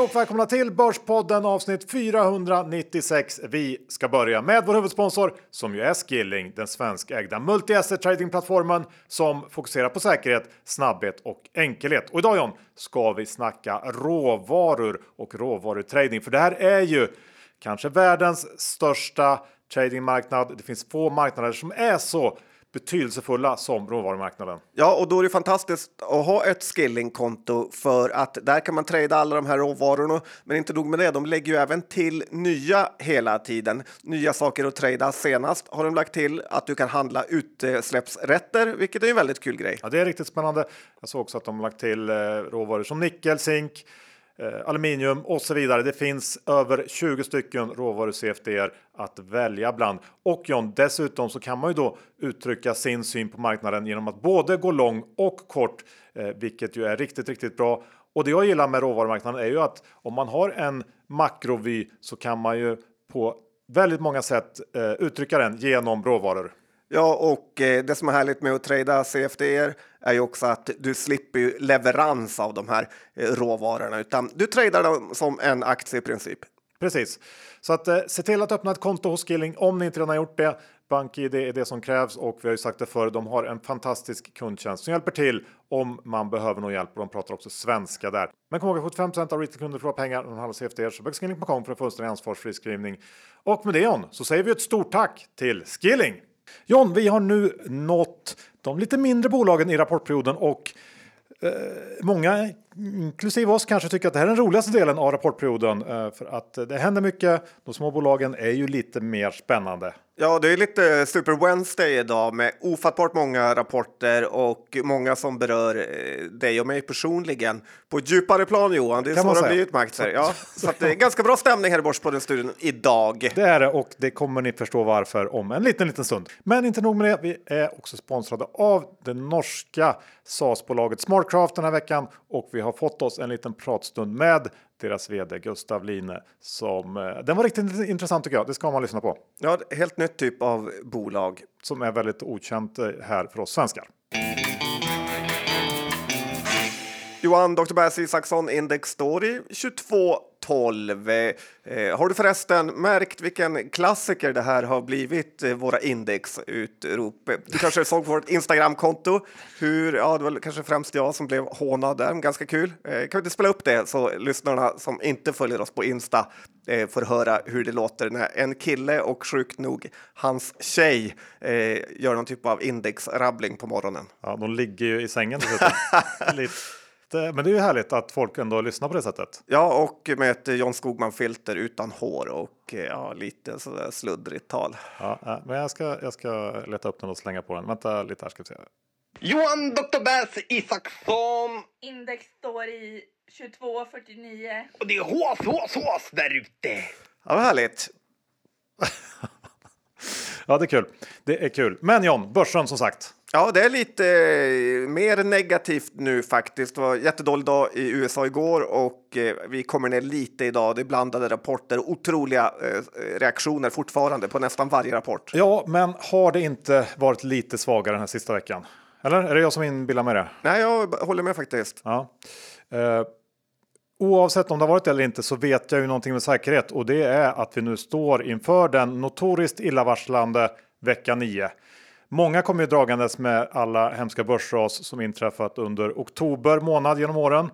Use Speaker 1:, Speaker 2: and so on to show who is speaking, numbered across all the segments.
Speaker 1: och välkomna till Börspodden avsnitt 496. Vi ska börja med vår huvudsponsor som ju är Skilling, den svenskägda multi-asset tradingplattformen som fokuserar på säkerhet, snabbhet och enkelhet. Och idag John ska vi snacka råvaror och råvarutrading, för det här är ju kanske världens största tradingmarknad. Det finns få marknader som är så betydelsefulla som råvarumarknaden.
Speaker 2: Ja, och då är det fantastiskt att ha ett skillingkonto för att där kan man trada alla de här råvarorna. Men inte nog med det, de lägger ju även till nya hela tiden. Nya saker att trada. Senast har de lagt till att du kan handla utsläppsrätter, vilket är en väldigt kul grej.
Speaker 1: Ja, det är riktigt spännande. Jag såg också att de lagt till eh, råvaror som nickel, zink, Eh, aluminium och så vidare. Det finns över 20 stycken råvaru CFDR att välja bland. Och John, dessutom så kan man ju då uttrycka sin syn på marknaden genom att både gå lång och kort, eh, vilket ju är riktigt, riktigt bra. Och det jag gillar med råvarumarknaden är ju att om man har en makrovy så kan man ju på väldigt många sätt eh, uttrycka den genom råvaror.
Speaker 2: Ja, och eh, det som är härligt med att trada CFD är ju också att du slipper leverans av de här eh, råvarorna, utan du tradar dem som en aktie i princip.
Speaker 1: Precis, så att eh, se till att öppna ett konto hos Skilling om ni inte redan har gjort det. BankID är det som krävs och vi har ju sagt det förr. De har en fantastisk kundtjänst som hjälper till om man behöver någon hjälp och de pratar också svenska där. Men kom ihåg att 75 av retailkunder förlorar pengar när de handlar CFD så Skilling.com för en fullständig ansvarsfri skrivning. Och med det John så säger vi ett stort tack till Skilling. John, vi har nu nått de lite mindre bolagen i rapportperioden och eh, många, inklusive oss, kanske tycker att det här är den roligaste delen av rapportperioden eh, för att det händer mycket. De små bolagen är ju lite mer spännande.
Speaker 2: Ja, det är lite Super Wednesday idag med ofattbart många rapporter och många som berör eh, dig och mig personligen på ett djupare plan Johan. Det är så det har blivit med aktier. Ja, så det är ganska bra stämning här i Börspodden-studion idag.
Speaker 1: Det är det och det kommer ni förstå varför om en liten, liten stund. Men inte nog med det. Vi är också sponsrade av det norska SaaS-bolaget Smartcraft den här veckan och vi har fått oss en liten pratstund med deras vd Gustav Line som eh, den var riktigt intressant tycker jag. Det ska man lyssna på.
Speaker 2: Ja, helt nytt typ av bolag
Speaker 1: som är väldigt okänt eh, här för oss svenskar.
Speaker 2: Johan Dr. Bergs Isaksson Index Story 22 12. Eh, eh, har du förresten märkt vilken klassiker det här har blivit, eh, våra indexutrop? Du kanske såg på vårt Instagramkonto hur, ja, det var kanske främst jag som blev hånad där, ganska kul. Kan vi inte spela upp det så lyssnarna som inte följer oss på Insta får höra hur det låter när en kille och sjukt nog hans tjej gör någon typ av indexrabbling på morgonen.
Speaker 1: Ja, de ligger ju i sängen dessutom. Men det är ju härligt att folk ändå lyssnar på det sättet.
Speaker 2: Ja, och med ett John Skogman-filter utan hår och eh, ja, lite sådär sluddrigt tal.
Speaker 1: Ja, ja, men jag ska, jag ska leta upp den och slänga på den. Vänta lite här ska vi se.
Speaker 3: Johan Dr. Bass Isaksson.
Speaker 4: Index står i 2249.
Speaker 3: Och det är hås, hås, hås där ute.
Speaker 2: Ja, vad härligt.
Speaker 1: Ja, det är kul. Det är kul. Men John, börsen som sagt.
Speaker 2: Ja, det är lite eh, mer negativt nu faktiskt. Det var en jättedålig dag i USA igår och eh, vi kommer ner lite idag. Det är blandade rapporter, otroliga eh, reaktioner fortfarande på nästan varje rapport.
Speaker 1: Ja, men har det inte varit lite svagare den här sista veckan? Eller är det jag som inbillar mig det?
Speaker 2: Nej, jag håller med faktiskt.
Speaker 1: Ja. Oavsett om det har varit det eller inte så vet jag ju någonting med säkerhet och det är att vi nu står inför den notoriskt illavarslande vecka 9. Många kommer ju dragandes med alla hemska börsras som inträffat under oktober månad genom åren.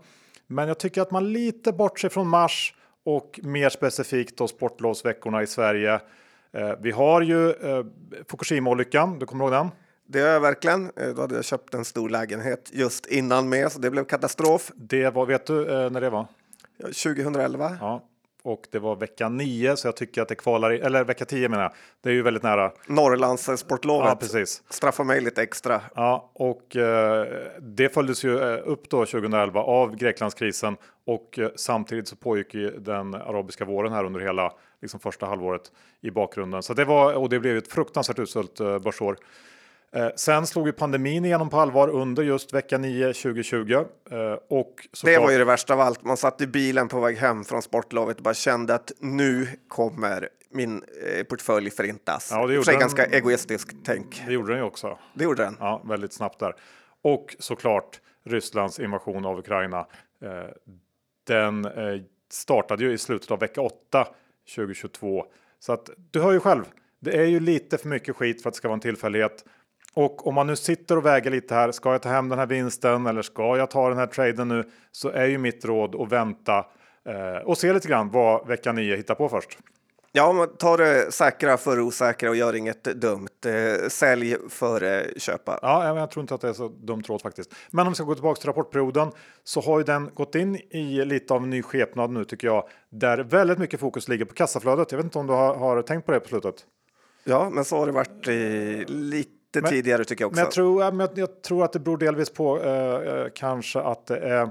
Speaker 1: Men jag tycker att man lite bortser från mars och mer specifikt då sportlovsveckorna i Sverige. Eh, vi har ju eh, Fukushima-olyckan, du kommer ihåg den?
Speaker 2: Det är jag verkligen. Eh, Då hade jag köpt en stor lägenhet just innan med, så det blev katastrof.
Speaker 1: Det var, vet du när det var?
Speaker 2: Ja, 2011.
Speaker 1: Ja, och det var vecka 9 så jag tycker att det kvalar i, eller vecka 10 menar jag. Det är ju väldigt nära.
Speaker 2: Norrlandssportlovet.
Speaker 1: Ja, precis.
Speaker 2: Straffa mig lite extra.
Speaker 1: Ja, och eh, det följdes ju eh, upp då 2011 av Greklandskrisen och eh, samtidigt så pågick ju den arabiska våren här under hela liksom första halvåret i bakgrunden. Så det var och det blev ett fruktansvärt uselt eh, börsår. Eh, sen slog ju pandemin igenom på allvar under just vecka 9 2020 eh, och
Speaker 2: Det var ju det värsta av allt. Man satt i bilen på väg hem från sportlovet och bara kände att nu kommer min eh, portfölj förintas.
Speaker 1: Ja, det gjorde den.
Speaker 2: ganska egoistiskt tänk.
Speaker 1: det gjorde den ju också.
Speaker 2: Det gjorde den.
Speaker 1: Ja, väldigt snabbt där. Och såklart Rysslands invasion av Ukraina. Den startade ju i slutet av vecka 8 2022. Så att du hör ju själv, det är ju lite för mycket skit för att det ska vara en tillfällighet. Och om man nu sitter och väger lite här, ska jag ta hem den här vinsten eller ska jag ta den här traden nu? Så är ju mitt råd att vänta eh, och se lite grann vad vecka 9 hittar på först.
Speaker 2: Ja, man tar det säkra för osäkra och gör inget dumt. Eh, sälj före köpa.
Speaker 1: Ja, jag tror inte att det är så dumt råd faktiskt. Men om vi ska gå tillbaka till rapportperioden så har ju den gått in i lite av en ny skepnad nu tycker jag. Där väldigt mycket fokus ligger på kassaflödet. Jag vet inte om du har, har tänkt på det på slutet?
Speaker 2: Ja, men så har det varit eh, lite
Speaker 1: Men-
Speaker 2: tidigare tycker jag också.
Speaker 1: Men jag tror, jag, jag tror att det beror delvis på eh, eh, kanske att det är eh,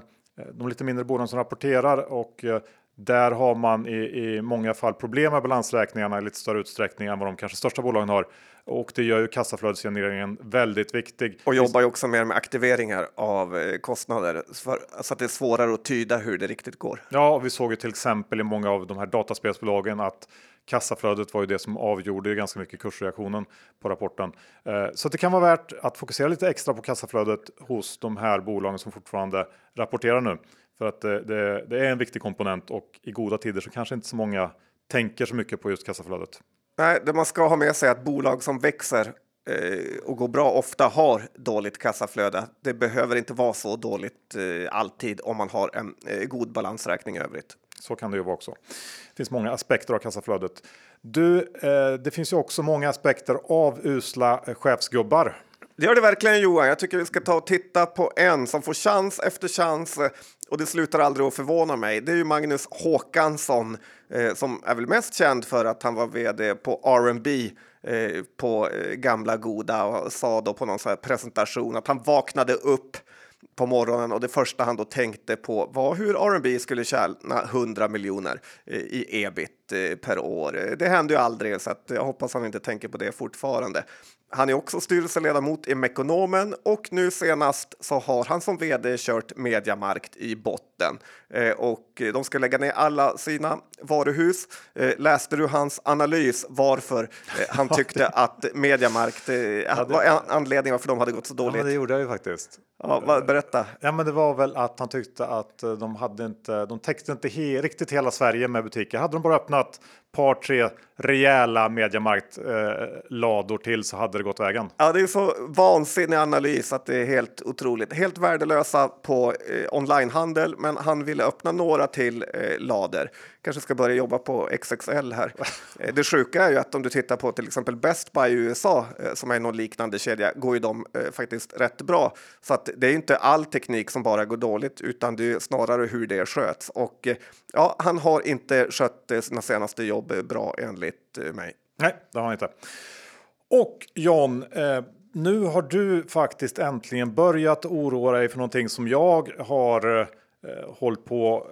Speaker 1: de lite mindre bolagen som rapporterar och eh, där har man i, i många fall problem med balansräkningarna i lite större utsträckning än vad de kanske största bolagen har. Och det gör ju kassaflödesgenereringen väldigt viktig.
Speaker 2: Och jobbar ju också mer med aktiveringar av eh, kostnader så att det är svårare att tyda hur det riktigt går.
Speaker 1: Ja, och vi såg ju till exempel i många av de här dataspelsbolagen att kassaflödet var ju det som avgjorde ganska mycket kursreaktionen på rapporten. Eh, så det kan vara värt att fokusera lite extra på kassaflödet hos de här bolagen som fortfarande rapporterar nu. För att det, det, det är en viktig komponent och i goda tider så kanske inte så många tänker så mycket på just kassaflödet.
Speaker 2: Nej, det man ska ha med sig är att bolag som växer eh, och går bra ofta har dåligt kassaflöde. Det behöver inte vara så dåligt alltid om man har en god balansräkning i övrigt.
Speaker 1: Så kan det ju vara också. Det finns många aspekter av kassaflödet. Du, eh, det finns ju också många aspekter av usla chefsgubbar.
Speaker 2: Det gör det verkligen Johan. Jag tycker vi ska ta och titta på en som får chans efter chans eh, och det slutar aldrig att förvåna mig. Det är ju Magnus Håkansson eh, som är väl mest känd för att han var vd på R&B eh, på eh, gamla goda och sa då på någon här presentation att han vaknade upp på morgonen och det första han då tänkte på var hur R&B skulle tjäna 100 miljoner eh, i ebit eh, per år. Det hände ju aldrig så att jag hoppas han inte tänker på det fortfarande. Han är också styrelseledamot i Mekonomen och nu senast så har han som vd kört Mediamarkt i botten Eh, och de ska lägga ner alla sina varuhus. Eh, Läste du hans analys varför eh, han tyckte att Mediamarkt eh, var en anledning varför de hade gått så
Speaker 1: Ja,
Speaker 2: dåligt?
Speaker 1: men det gjorde jag ju faktiskt.
Speaker 2: Ja, berätta.
Speaker 1: Ja, men det var väl att han tyckte att de hade inte. De täckte inte he, riktigt hela Sverige med butiker. Hade de bara öppnat par tre rejäla mediamarkt eh, lador till så hade det gått vägen.
Speaker 2: Ja, det är så vansinnig analys att det är helt otroligt. Helt värdelösa på eh, onlinehandel, men han ville öppna några till eh, lader. Kanske ska börja jobba på XXL här. Eh, det sjuka är ju att om du tittar på till exempel Best Buy i USA, eh, som är någon liknande kedja, går ju de eh, faktiskt rätt bra. Så att det är inte all teknik som bara går dåligt, utan det är snarare hur det sköts. Och ja, han har inte skött sina senaste jobb bra enligt mig.
Speaker 1: Nej, det har han inte. Och John, eh, nu har du faktiskt äntligen börjat oroa dig för någonting som jag har eh, hållit på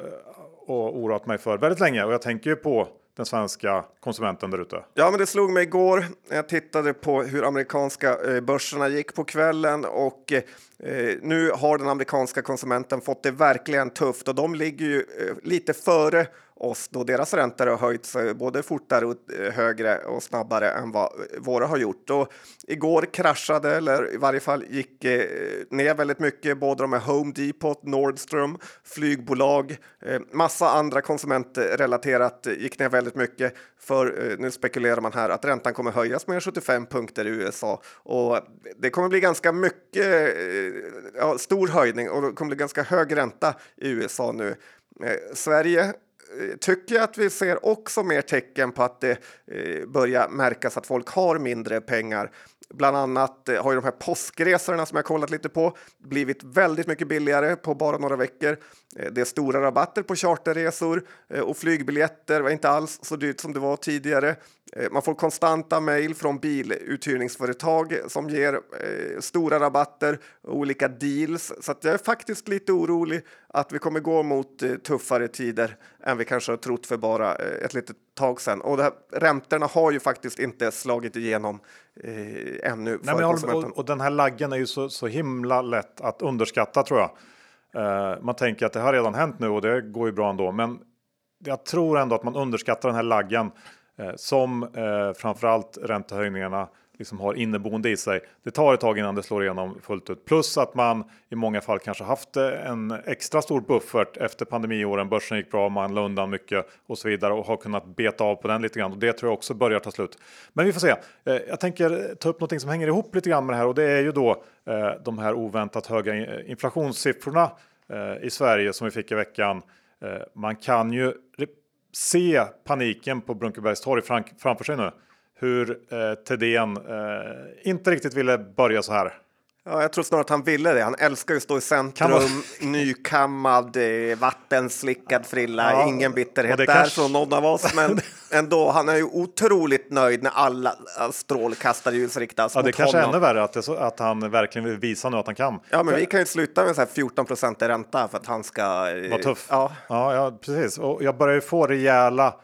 Speaker 1: och oroat mig för väldigt länge. Och jag tänker ju på den svenska konsumenten där ute.
Speaker 2: Ja, men det slog mig igår. Jag tittade på hur amerikanska eh, börserna gick på kvällen och eh, nu har den amerikanska konsumenten fått det verkligen tufft och de ligger ju eh, lite före oss då deras räntor har höjts eh, både fortare och eh, högre och snabbare än vad eh, våra har gjort. Och igår kraschade, eller i varje fall gick ner väldigt mycket, både de med Home Depot, Nordstrom, flygbolag, massa andra konsumentrelaterat gick ner väldigt mycket. För nu spekulerar man här att räntan kommer höjas med 75 punkter i USA och det kommer bli ganska mycket, ja, stor höjning och det kommer bli ganska hög ränta i USA nu. Sverige Eh, tycker jag att vi ser också mer tecken på att det eh, börjar märkas att folk har mindre pengar. Bland annat eh, har ju de här påskresorna som jag kollat lite på blivit väldigt mycket billigare på bara några veckor. Det är stora rabatter på charterresor och flygbiljetter var inte alls så dyrt som det var tidigare. Eh, Man får konstanta mejl från biluthyrningsföretag som ger eh, stora rabatter och olika deals. Så att jag är faktiskt lite orolig att vi kommer gå mot eh, tuffare tider än vi kanske har trott för bara eh, ett litet tag sedan. Och det här, räntorna har ju faktiskt inte slagit igenom eh, ännu
Speaker 1: Nej, men och, och den här laggen är ju så, så himla lätt att underskatta tror jag. Eh, man tänker att det har redan hänt nu och det går ju bra ändå. Men jag tror ändå att man underskattar den här laggen Eh, som eh, framförallt räntehöjningarna liksom har inneboende i sig. Det tar ett tag innan det slår igenom fullt ut. Plus att man i många fall kanske haft eh, en extra stor buffert efter pandemiåren. Börsen gick bra, man la undan mycket och så vidare och har kunnat beta av på den lite grann. Och det tror jag också börjar ta slut. Men vi får se. Eh, jag tänker eh, ta upp något som hänger ihop lite grann med det här och det är ju då eh, de här oväntat höga inflationssiffrorna i Sverige som vi fick i veckan. Man kan ju se paniken på Brunkebergs torg framför sig nu hur eh, Thedéen eh, inte riktigt ville börja så här.
Speaker 2: Ja, jag tror snarare att han ville det. Han älskar ju att stå i centrum, nykammad, eh, vattenslickad frilla, ja, ingen bitterhet där kanske... från någon av oss. Men ändå, han är ju otroligt nöjd när alla strålkastarljus riktas
Speaker 1: ja,
Speaker 2: mot
Speaker 1: det kanske
Speaker 2: honom.
Speaker 1: är ännu värre att, det, att han verkligen vill visa nu att han kan.
Speaker 2: Ja, men vi kan ju sluta med så här 14 procent i ränta för att han ska...
Speaker 1: Vara tuff. Ja. ja, ja, precis. Och jag börjar ju få rejäla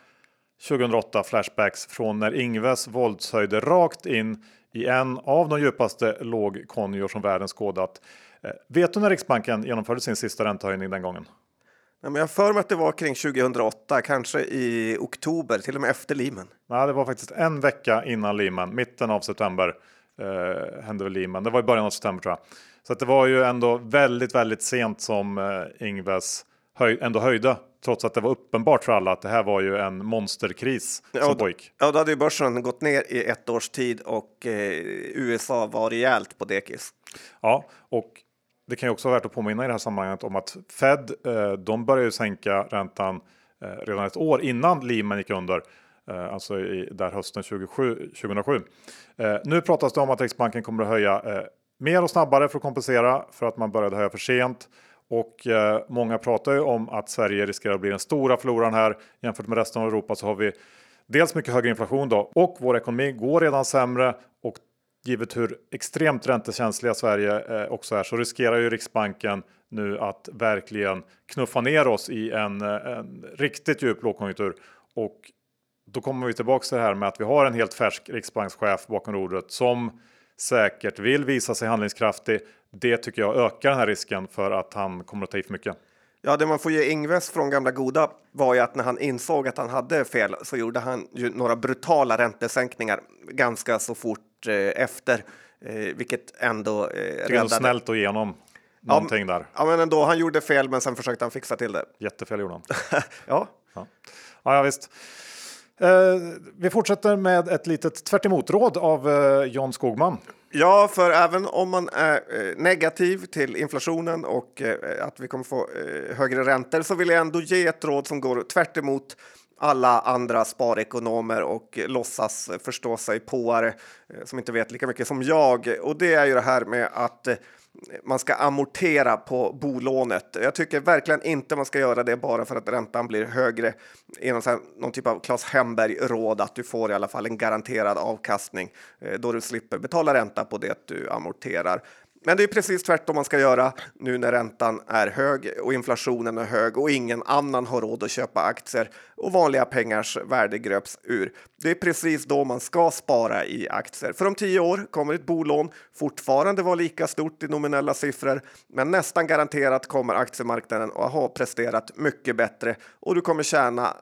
Speaker 1: 2008 flashbacks från när Ingves våldshöjde rakt in i en av de djupaste lågkonjor som världen skådat. Eh, vet du när Riksbanken genomförde sin sista räntehöjning den gången?
Speaker 2: Men jag har för mig att det var kring 2008, kanske i oktober, till och med efter Lehman.
Speaker 1: Nej, det var faktiskt en vecka innan Lehman, mitten av september eh, hände väl Lehman. Det var i början av september tror jag. Så det var ju ändå väldigt, väldigt sent som eh, Ingves höj, ändå höjde trots att det var uppenbart för alla att det här var ju en monsterkris
Speaker 2: ja,
Speaker 1: som pågick.
Speaker 2: Ja, då hade ju börsen gått ner i ett års tid och eh, USA var rejält på dekis.
Speaker 1: Ja, och det kan ju också vara värt att påminna i det här sammanhanget om att Fed, eh, de började ju sänka räntan eh, redan ett år innan Lehman gick under. Eh, alltså i, där hösten 27, 2007. Eh, nu pratas det om att Riksbanken kommer att höja eh, mer och snabbare för att kompensera för att man började höja för sent. Och eh, många pratar ju om att Sverige riskerar att bli den stora förloraren här. Jämfört med resten av Europa så har vi dels mycket högre inflation då och vår ekonomi går redan sämre och givet hur extremt räntekänsliga Sverige eh, också är så riskerar ju Riksbanken nu att verkligen knuffa ner oss i en, eh, en riktigt djup lågkonjunktur. Och då kommer vi tillbaka till det här med att vi har en helt färsk riksbankschef bakom rodret som säkert vill visa sig handlingskraftig. Det tycker jag ökar den här risken för att han kommer att ta i för mycket.
Speaker 2: Ja, det man får ge Ingves från gamla goda var ju att när han insåg att han hade fel så gjorde han ju några brutala räntesänkningar ganska så fort eh, efter, eh, vilket ändå eh,
Speaker 1: räddade. Det snällt att ge honom någonting
Speaker 2: ja,
Speaker 1: där.
Speaker 2: Ja, men ändå. Han gjorde fel, men sen försökte han fixa till det.
Speaker 1: Jättefel gjorde han.
Speaker 2: ja.
Speaker 1: ja. Ja, visst. Eh, vi fortsätter med ett litet tvärt råd av eh, John Skogman.
Speaker 2: Ja, för även om man är eh, negativ till inflationen och eh, att vi kommer få eh, högre räntor så vill jag ändå ge ett råd som går tvärt emot alla andra sparekonomer och låtsas förstå sig påare som inte vet lika mycket som jag. Och det är ju det här med att man ska amortera på bolånet. Jag tycker verkligen inte man ska göra det bara för att räntan blir högre. I någon, här, någon typ av Claes Hemberg-råd att du får i alla fall en garanterad avkastning eh, då du slipper betala ränta på det du amorterar. Men det är precis tvärtom man ska göra nu när räntan är hög och inflationen är hög och ingen annan har råd att köpa aktier och vanliga pengars värde gröps ur. Det är precis då man ska spara i aktier. För om tio år kommer ett bolån fortfarande vara lika stort i nominella siffror, men nästan garanterat kommer aktiemarknaden att ha presterat mycket bättre och du kommer tjäna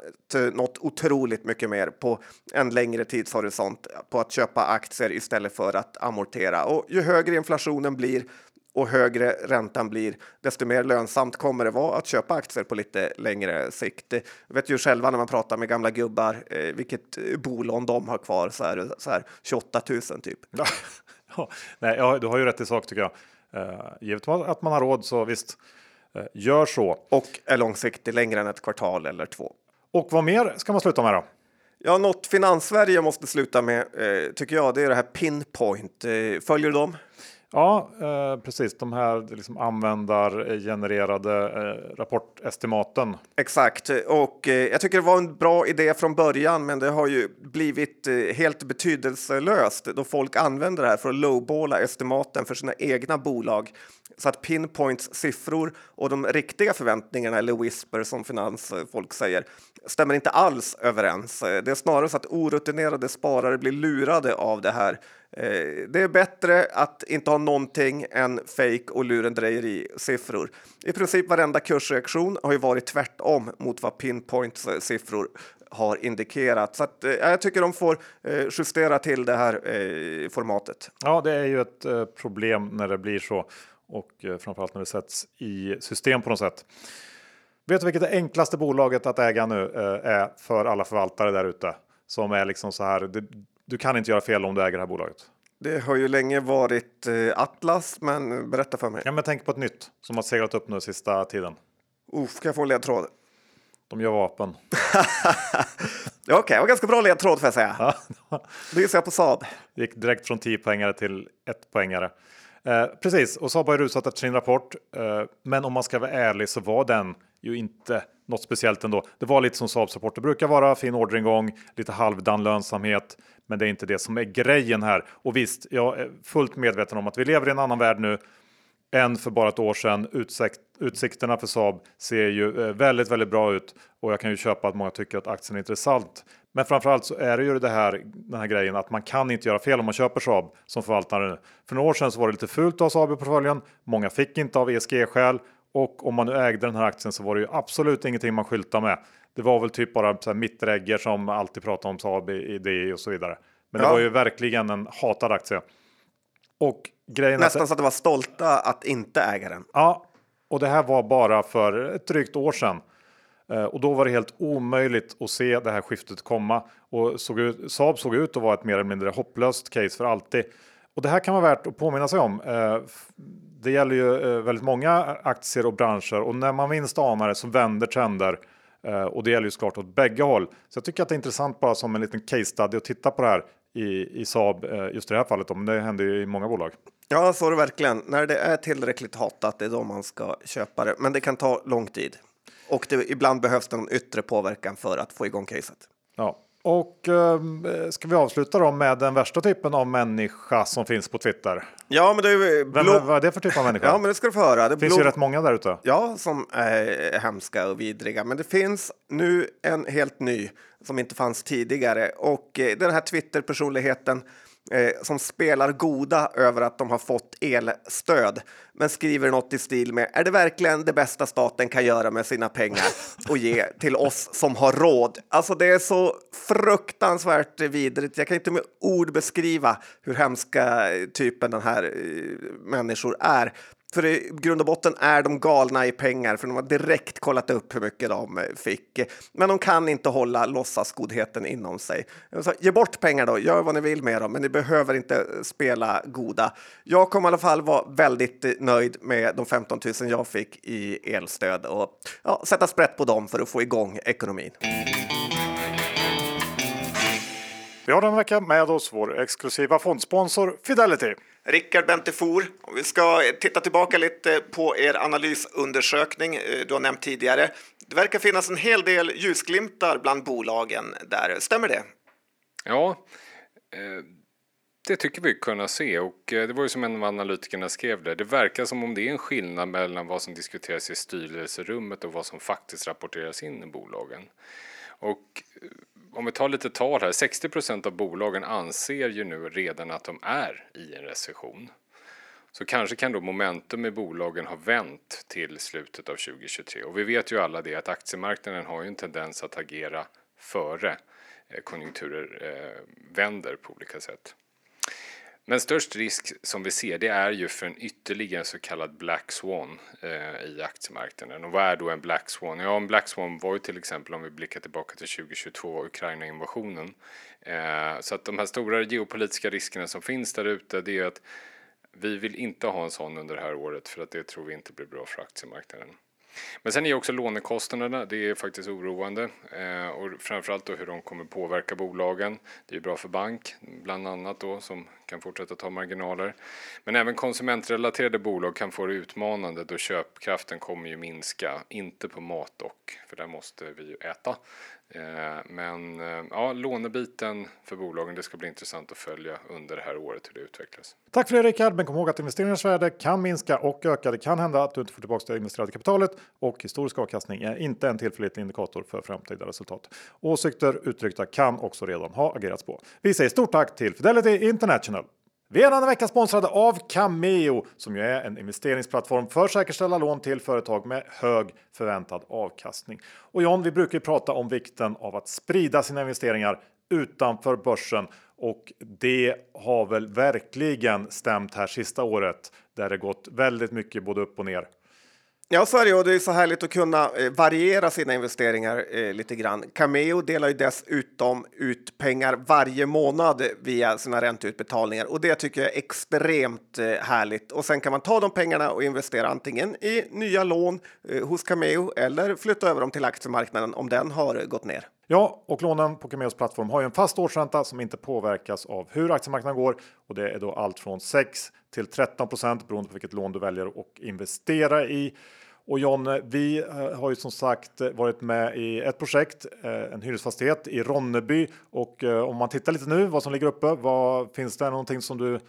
Speaker 2: något otroligt mycket mer på en längre tidshorisont på att köpa aktier istället för att amortera. Och ju högre inflationen blir och högre räntan blir, desto mer lönsamt kommer det vara att köpa aktier på lite längre sikt. Jag vet ju själva när man pratar med gamla gubbar eh, vilket bolån de har kvar så är det så här 28 000 typ.
Speaker 1: Ja, nej, ja, du har ju rätt i sak tycker jag. Uh, givet att man har råd så visst, uh, gör så.
Speaker 2: Och är långsiktig längre än ett kvartal eller två.
Speaker 1: Och vad mer ska man sluta med då?
Speaker 2: Ja, något Finanssverige måste sluta med uh, tycker jag. Det är det här Pinpoint. följer du dem?
Speaker 1: Ja, eh, precis. De här liksom användargenererade eh, rapportestimaten.
Speaker 2: Exakt, och eh, jag tycker det var en bra idé från början, men det har ju blivit eh, helt betydelselöst då folk använder det här för att lowballa estimaten för sina egna bolag. Så att Pinpoints siffror och de riktiga förväntningarna, eller whisper som finansfolk eh, säger, stämmer inte alls överens. Eh, det är snarare så att orutinerade sparare blir lurade av det här. Eh, det är bättre att inte ha någonting än fake och lurendrejeri-siffror. I princip varenda kursreaktion har ju varit tvärtom mot vad Pinpoints siffror har indikerat. Så att, ja, jag tycker de får eh, justera till det här eh, formatet.
Speaker 1: Ja, det är ju ett eh, problem när det blir så och eh, framförallt när det sätts i system på något sätt. Vet du vilket det enklaste bolaget att äga nu eh, är för alla förvaltare där ute? Som är liksom så här, du, kan inte göra fel om du äger det här bolaget.
Speaker 2: Det har ju länge varit eh, Atlas, men berätta för mig.
Speaker 1: Ja, men tänk på ett nytt som har seglat upp nu sista tiden.
Speaker 2: Uff, kan jag få en ledtråd?
Speaker 1: De gör vapen.
Speaker 2: Okej, det var ganska bra ledtråd får jag säga. Då gissar jag på Saab.
Speaker 1: gick direkt från 10 poängare till 1 poängare. Eh, precis, och Saab har ju rusat efter sin rapport. Eh, men om man ska vara ärlig så var den ju inte något speciellt ändå. Det var lite som Saabs rapporter brukar vara fin orderingång, lite halvdan lönsamhet, men det är inte det som är grejen här. Och visst, jag är fullt medveten om att vi lever i en annan värld nu än för bara ett år sedan. Utsikt, utsikterna för Saab ser ju eh, väldigt, väldigt bra ut och jag kan ju köpa att många tycker att aktien är intressant. Men framförallt så är det ju det här, den här grejen att man kan inte göra fel om man köper Saab som förvaltare nu. För några år sedan så var det lite fult att ha Saab i portföljen. Många fick inte av ESG-skäl och om man nu ägde den här aktien så var det ju absolut ingenting man skyltade med. Det var väl typ bara så mittregger som alltid pratar om Saab i, DI och så vidare. Men det
Speaker 2: Ja.
Speaker 1: var ju verkligen en hatad aktie. Och grejen är att-
Speaker 2: Nästan så att det var stolta att inte äga den.
Speaker 1: Ja, och det här var bara för ett drygt år sedan. Eh, Och då var det helt omöjligt att se det här skiftet komma. Och såg ut, Saab såg ut att vara ett mer eller mindre hopplöst case för alltid. Och det här kan vara värt att påminna sig om. Det gäller ju eh, väldigt många aktier och branscher och när man minst anar det så vänder trender. Eh, Och det gäller ju såklart åt bägge håll. Så jag tycker att det är intressant bara som en liten case study att titta på det här i, i Saab eh, just i det här fallet. då, Men det händer ju i många bolag.
Speaker 2: Ja, så är det verkligen. När det är tillräckligt hatat, det är då man ska köpa det. Men det kan ta lång tid. Och det, ibland behövs det någon yttre påverkan för att få igång caset.
Speaker 1: Ja, och eh, ska vi avsluta då med den värsta typen av människa som finns på Twitter?
Speaker 2: Ja, men det är ju
Speaker 1: Vem,
Speaker 2: blå...
Speaker 1: Vad är det för typ av människa?
Speaker 2: Ja, men det ska du få höra. Det
Speaker 1: finns
Speaker 2: blå...
Speaker 1: ju rätt många där ute.
Speaker 2: Ja, som är hemska och vidriga. Men det finns nu en helt ny som inte fanns tidigare. Och eh, den här Twitter-personligheten som spelar goda över att de har fått elstöd. Men skriver något i stil med är det verkligen det bästa staten kan göra med sina pengar och ge till oss som har råd? Alltså det är så fruktansvärt vidrigt. Jag kan inte med ord beskriva hur hemska eh, typen den här eh, människor är. För i grund och botten är de galna i pengar, för de har direkt kollat upp hur mycket de eh, fick. Men de kan inte hålla låtsasgodheten inom sig. Så, ge bort pengar då, gör vad ni vill med dem, men ni behöver inte spela goda. Jag kommer i alla fall vara väldigt eh, nöjd med de 15 000 jag fick i elstöd och ja, sätta sprätt på dem för att få igång ekonomin.
Speaker 1: Vi har den vecka med oss vår exklusiva fondsponsor Fidelity.
Speaker 2: Rickard Bentefor, vi ska titta tillbaka lite på er analysundersökning eh, du har nämnt tidigare. Det verkar finnas en hel del ljusglimtar bland bolagen där, stämmer det?
Speaker 5: Ja, eh, det tycker vi kunna se och eh, det var ju som en av analytikerna skrev det. Det verkar som om det är en skillnad mellan vad som diskuteras i styrelserummet och vad som faktiskt rapporteras in i bolagen. Och om vi tar lite tal här, 60 procent av bolagen anser ju nu redan att de är i en recession. Så kanske kan då momentum i bolagen ha vänt till slutet av 2023. Och vi vet ju alla det att aktiemarknaden har ju en tendens att agera före eh, konjunkturer eh, vänder på olika sätt. Men störst risk som vi ser det är ju för en ytterligare så kallad black swan eh, i aktiemarknaden. Och vad är då en black swan? Ja, en black swan var ju till exempel om vi blickar tillbaka till 2022 Ukraina-invasionen. Eh, så att de här stora geopolitiska riskerna som finns där ute det är att vi vill inte ha en sån under det här året för att det tror vi inte blir bra för aktiemarknaden. Men sen är också lånekostnaderna, det är faktiskt oroande eh, och framförallt då hur de kommer påverka bolagen. Det är bra för bank, bland annat då, som kan fortsätta ta marginaler. Men även konsumentrelaterade bolag kan få det utmanande då köpkraften kommer ju minska, inte på mat dock, för där måste vi ju äta. Eh, men eh, ja, lånebiten för bolagen, det ska bli intressant att följa under det här året hur det utvecklas.
Speaker 1: Tack för det Rickard, men kom ihåg att investeringars värde kan minska och öka. Det kan hända att du inte får tillbaka det investerade kapitalet och historisk avkastning är inte en tillförlitlig indikator för framtida resultat. Åsikter uttryckta kan också redan ha agerats på. Vi säger stort tack till Fidelity International. Vi är denna vecka sponsrade av Cameo som ju är en investeringsplattform för säkerställa lån till företag med hög förväntad avkastning. Och John, vi brukar ju prata om vikten av att sprida sina investeringar utanför börsen och det har väl verkligen stämt här sista året där det gått väldigt mycket både upp och ner.
Speaker 2: Ja, så är det och det är så härligt att kunna eh, variera sina investeringar eh, lite grann. Cameo delar ju dessutom ut pengar varje månad via sina ränteutbetalningar och det tycker jag är extremt eh, härligt. Och sen kan man ta de pengarna och investera antingen i nya lån eh, hos Cameo eller flytta över dem till aktiemarknaden om den har eh, gått ner.
Speaker 1: Ja, och lånen på Cameos plattform har ju en fast årsränta som inte påverkas av hur aktiemarknaden går och det är då allt från 6 till 13% beroende på vilket lån du väljer att investera i. Och John, vi eh, har ju som sagt eh, varit med i ett projekt, eh, en hyresfastighet i Ronneby och om man tittar lite nu vad som ligger uppe, vad finns det någonting som du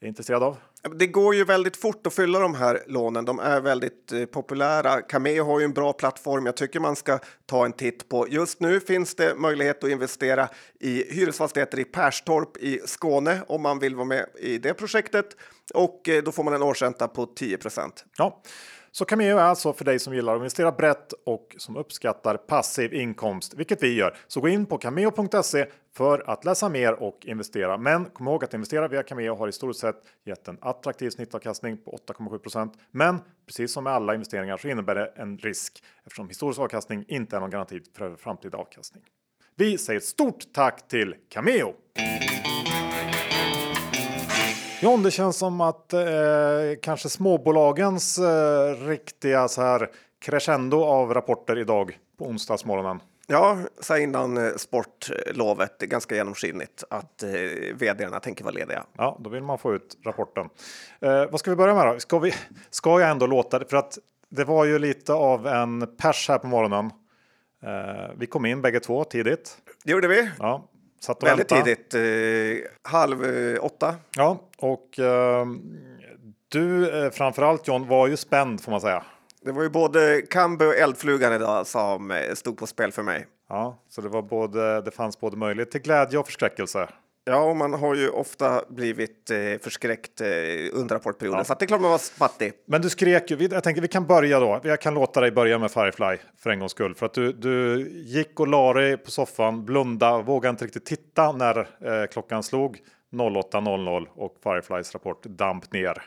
Speaker 1: är intresserad av?
Speaker 2: Det går ju väldigt fort att fylla de här lånen. De är väldigt eh, populära. Cameo har ju en bra plattform. Jag tycker man ska ta en titt på. Just nu finns det möjlighet att investera i hyresfastigheter i Perstorp i Skåne om man vill vara med i det projektet och eh, då får man en årsränta på 10
Speaker 1: Ja, så Cameo är alltså för dig som gillar att investera brett och som uppskattar passiv inkomst, vilket vi gör. Så gå in på cameo.se för att läsa mer och investera. Men kom ihåg att investera via Cameo har i stort sett gett en attraktiv snittavkastning på 8,7% Men precis som med alla investeringar så innebär det en risk eftersom historisk avkastning inte är någon garanti för framtida avkastning. Vi säger ett stort tack till Cameo! John, det känns som att eh, kanske småbolagens eh, riktiga så här crescendo av rapporter idag på onsdagsmorgonen.
Speaker 2: Ja, så innan eh, sportlovet, det är ganska genomskinligt att eh, vdarna tänker vara lediga.
Speaker 1: Ja, då vill man få ut rapporten. Eh, vad ska vi börja med då? Ska, vi, ska jag ändå låta det? För att det var ju lite av en pers här på morgonen. Eh, vi kom in bägge två tidigt.
Speaker 2: Det gjorde vi.
Speaker 1: Ja, satt och
Speaker 2: Väldigt
Speaker 1: väntade.
Speaker 2: tidigt, eh, halv eh, åtta.
Speaker 1: Ja, och eh, du eh, framförallt John var ju spänd får man säga.
Speaker 2: Det var ju både Kambe och Eldflugan idag som eh, stod på spel för mig.
Speaker 1: Ja, så det var både. Det fanns både möjlighet till glädje och förskräckelse.
Speaker 2: Ja, och man har ju ofta blivit eh, förskräckt eh, under rapportperioden,
Speaker 1: Ja.
Speaker 2: så att det är klart man var spattig.
Speaker 1: Men du skrek ju. Jag tänker vi kan börja då. Jag kan låta dig börja med Firefly för en gångs skull. För att du, du gick och la dig på soffan, blunda, vågade inte riktigt titta när eh, klockan slog 08.00 och Fireflys rapport damp ner.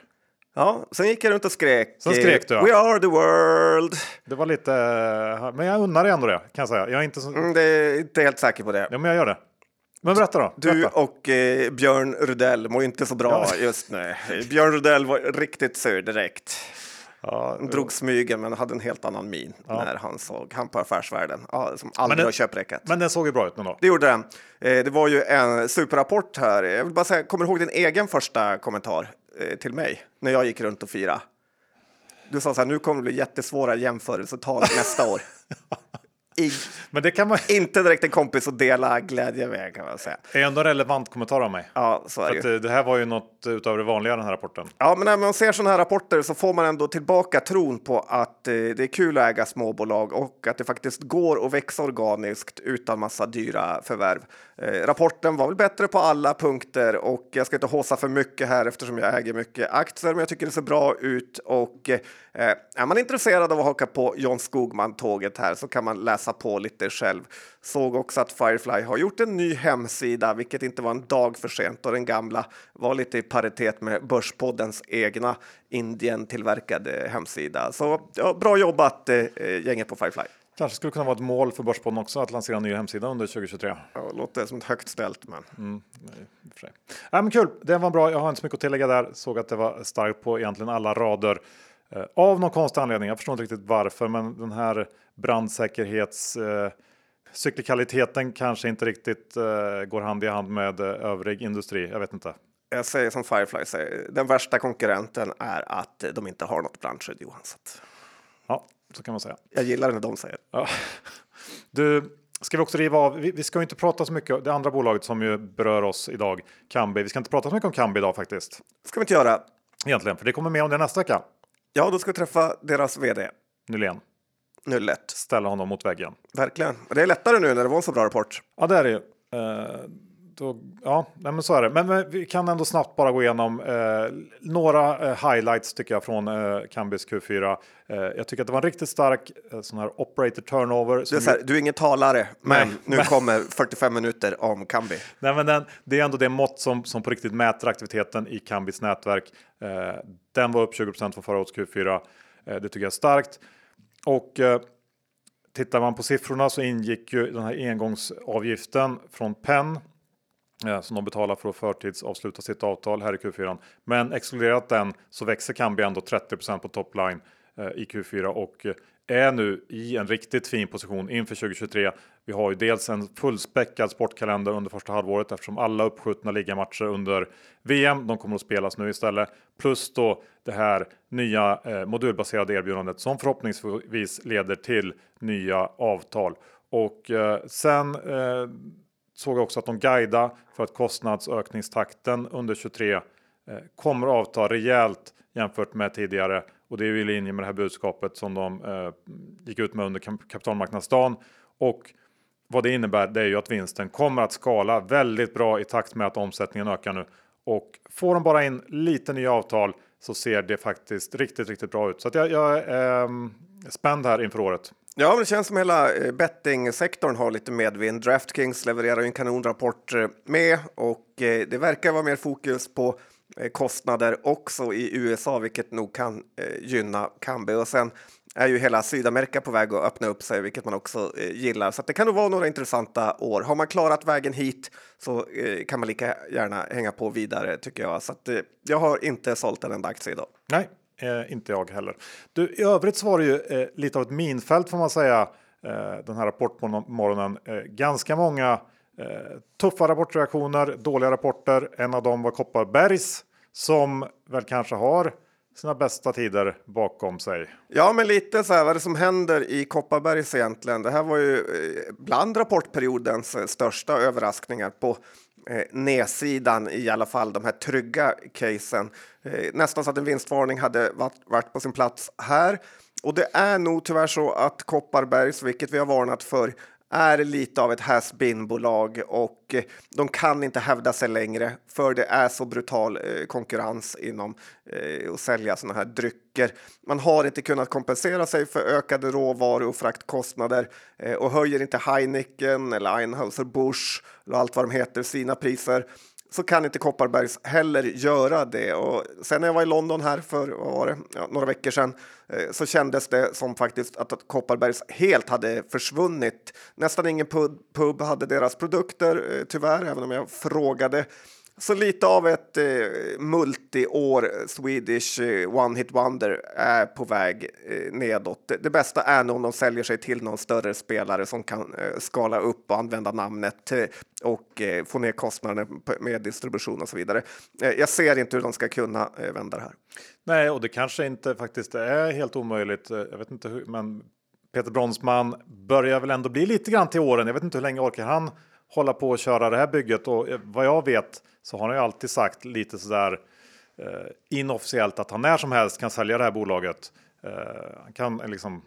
Speaker 2: Ja, sen gick jag runt och skrek.
Speaker 1: Sen skrek du, ja.
Speaker 2: We are the world!
Speaker 1: Det var lite, eh, men jag unnar dig ändå det kan jag säga. Jag är inte så,
Speaker 2: Mm, det är inte helt säker på det.
Speaker 1: ja, men jag gör det. Men berätta då.
Speaker 2: Du
Speaker 1: Berätta.
Speaker 2: och eh, Björn Rudell mår inte så bra just nu. Björn Rudell var riktigt sur direkt.
Speaker 1: Ja,
Speaker 2: Han drog smygen men hade en helt annan min när han såg han på Affärsvärlden. Ja, som aldrig
Speaker 1: den-
Speaker 2: har köprekat.
Speaker 1: men den såg ju bra ut ändå.
Speaker 2: Det gjorde den. Eh, det var ju en superrapport här. Jag vill bara säga, kommer du ihåg din egen första kommentar eh, till mig när jag gick runt och firade? Du sa så här, nu kommer det bli jättesvåra jämförelsetal nästa år. I,
Speaker 1: Men det kan man
Speaker 2: inte direkt en kompis att dela glädje med kan man säga.
Speaker 1: är ändå en relevant kommentar av mig.
Speaker 2: Ja, så är det
Speaker 1: eh, det här var ju något utöver det vanliga den här rapporten.
Speaker 2: Ja, men när man ser sådana här rapporter så får man ändå tillbaka tron på att eh, det är kul att äga småbolag och att det faktiskt går att växa organiskt utan massa dyra förvärv. Eh, rapporten var väl bättre på alla punkter och jag ska inte håsa för mycket här eftersom jag äger mycket aktier, men jag tycker det ser bra ut och eh, är man intresserad av att haka på John Skogman-tåget här så kan man läsa på lite själv. Såg också att Firefly har gjort en ny hemsida, vilket inte var en dag för sent och den gamla var lite i paritet med Börspoddens egna Indien-tillverkade hemsida. Så ja, bra jobbat eh, gänget på Firefly.
Speaker 1: Kanske skulle kunna vara ett mål för Börspodden också att lansera en ny hemsida under 2023.
Speaker 2: Ja, låter som ett högt ställt, men
Speaker 1: för sig. Ja, men kul, det var bra. Jag har inte så mycket att tillägga där. Såg att det var starkt på egentligen alla rader. Eh, av någon konstig anledning. Jag förstår inte riktigt varför, men den här brandsäkerhets eh, cyklikaliteten kanske inte riktigt eh, går hand i hand med eh, övrig industri. Jag vet inte.
Speaker 2: jag säger som Firefly säger, den värsta konkurrenten är att de inte har något brandskydd, Johan. Så att
Speaker 1: Ja, så kan man säga.
Speaker 2: jag gillar när de säger.
Speaker 1: Ja. Du, Ska vi också riva av? Vi, vi ska inte prata så mycket. Det andra bolaget som ju berör oss idag, Kambi. Vi ska inte prata så mycket om Kambi idag faktiskt.
Speaker 2: ska vi inte göra.
Speaker 1: Egentligen, för det kommer med om det nästa vecka.
Speaker 2: Ja, då ska vi träffa deras vd.
Speaker 1: Nylén.
Speaker 2: Nu lätt.
Speaker 1: Ställa honom mot väggen.
Speaker 2: Verkligen. Och det är lättare nu när det var en så bra rapport.
Speaker 1: Ja, det är det ju. Eh, då, ja, nej, men så är det. Men, men vi kan ändå snabbt bara gå igenom eh, några eh, highlights tycker jag från eh, Kambis Q4. Eh, jag tycker att det var en riktigt stark eh, sån här operator turnover. Som
Speaker 2: är, så här, du är ingen talare, men
Speaker 1: Nej,
Speaker 2: nu
Speaker 1: men-
Speaker 2: kommer 45 minuter om Kambi.
Speaker 1: Nej, men den, det är ändå det mått som, som på riktigt mäter aktiviteten i Kambis nätverk. Eh, den var upp 20% från förra årets Q4. Eh, det tycker jag är starkt. Och eh, tittar man på siffrorna så ingick ju den här engångsavgiften från Penn eh, som de betalar för att förtidsavsluta sitt avtal här i Q4. Men exkluderat den så växer Kambi ändå 30% på topline eh, i Q4 och eh, är nu i en riktigt fin position inför 2023. Vi har ju dels en fullspäckad sportkalender under första halvåret eftersom alla uppskjutna ligamatcher under VM, de kommer att spelas nu istället. Plus då det här nya eh, modulbaserade erbjudandet som förhoppningsvis leder till nya avtal. Och eh, sen eh, såg jag också att de guida för att kostnadsökningstakten under 23 eh, kommer att avta rejält jämfört med tidigare. Och det är ju i linje med det här budskapet som de eh, gick ut med under kapitalmarknadsdagen. Och vad det innebär det är ju att vinsten kommer att skala väldigt bra i takt med att omsättningen ökar nu. Och får de bara in lite nya avtal så ser det faktiskt riktigt, riktigt bra ut. Så att jag, jag ehm, är spänd här inför året.
Speaker 2: Ja, men det känns som hela eh, bettingsektorn har lite medvind. Draftkings levererar ju en kanonrapport eh, med och eh, det verkar vara mer fokus på kostnader också i USA, vilket nog kan gynna Kambi. Och sen är ju hela Sydamerika på väg att öppna upp sig, vilket man också eh, gillar. Så att det kan nog vara några intressanta år. Har man klarat vägen hit så eh, kan man lika gärna hänga på vidare tycker jag. Så att, eh, jag har inte sålt en enda aktie idag.
Speaker 1: Nej, eh, inte jag heller. Du, I övrigt så var det ju eh, lite av ett minfält får man säga. Eh, den här rapportmorgonen. Eh, ganska många eh, tuffa rapportreaktioner, dåliga rapporter. En av dem var Kopparbergs som väl kanske har sina bästa tider bakom sig.
Speaker 2: Ja, men lite så här vad är det som händer i Kopparbergs egentligen. Det här var ju eh, bland rapportperiodens eh, största överraskningar på eh, nedsidan i alla fall de här trygga casen. Eh, nästan så att en vinstvarning hade varit, varit på sin plats här. Och det är nog tyvärr så att Kopparbergs, vilket vi har varnat för, är lite av ett has bolag och eh, de kan inte hävda sig längre för det är så brutal eh, konkurrens inom eh, att sälja sådana här drycker. Man har inte kunnat kompensera sig för ökade råvaru och fraktkostnader och höjer inte Heineken eller Einhauser-Busch och allt vad de heter sina priser så kan inte Kopparbergs heller göra det. Och sen när jag var i London här för vad var det? Ja, några veckor sedan eh, så kändes det som faktiskt att, att Kopparbergs helt hade försvunnit. Nästan ingen pub, pub hade deras produkter eh, tyvärr, även om jag frågade. Så lite av ett eh, multi-år Swedish eh, one hit wonder är på väg eh, nedåt. Det, det bästa är nog om de säljer sig till någon större spelare som kan eh, skala upp och använda namnet eh, och eh, få ner kostnaderna med distribution och så vidare. Eh, jag ser inte hur de ska kunna eh, vända det här.
Speaker 1: Nej, och det kanske inte faktiskt är helt omöjligt. Eh, jag vet inte hur, men Peter Bronsman börjar väl ändå bli lite grann till åren. Jag vet inte hur länge orkar han hålla på och köra det här bygget och eh, vad jag vet så har han ju alltid sagt lite sådär eh, inofficiellt att han när som helst kan sälja det här bolaget. Eh, han kan liksom,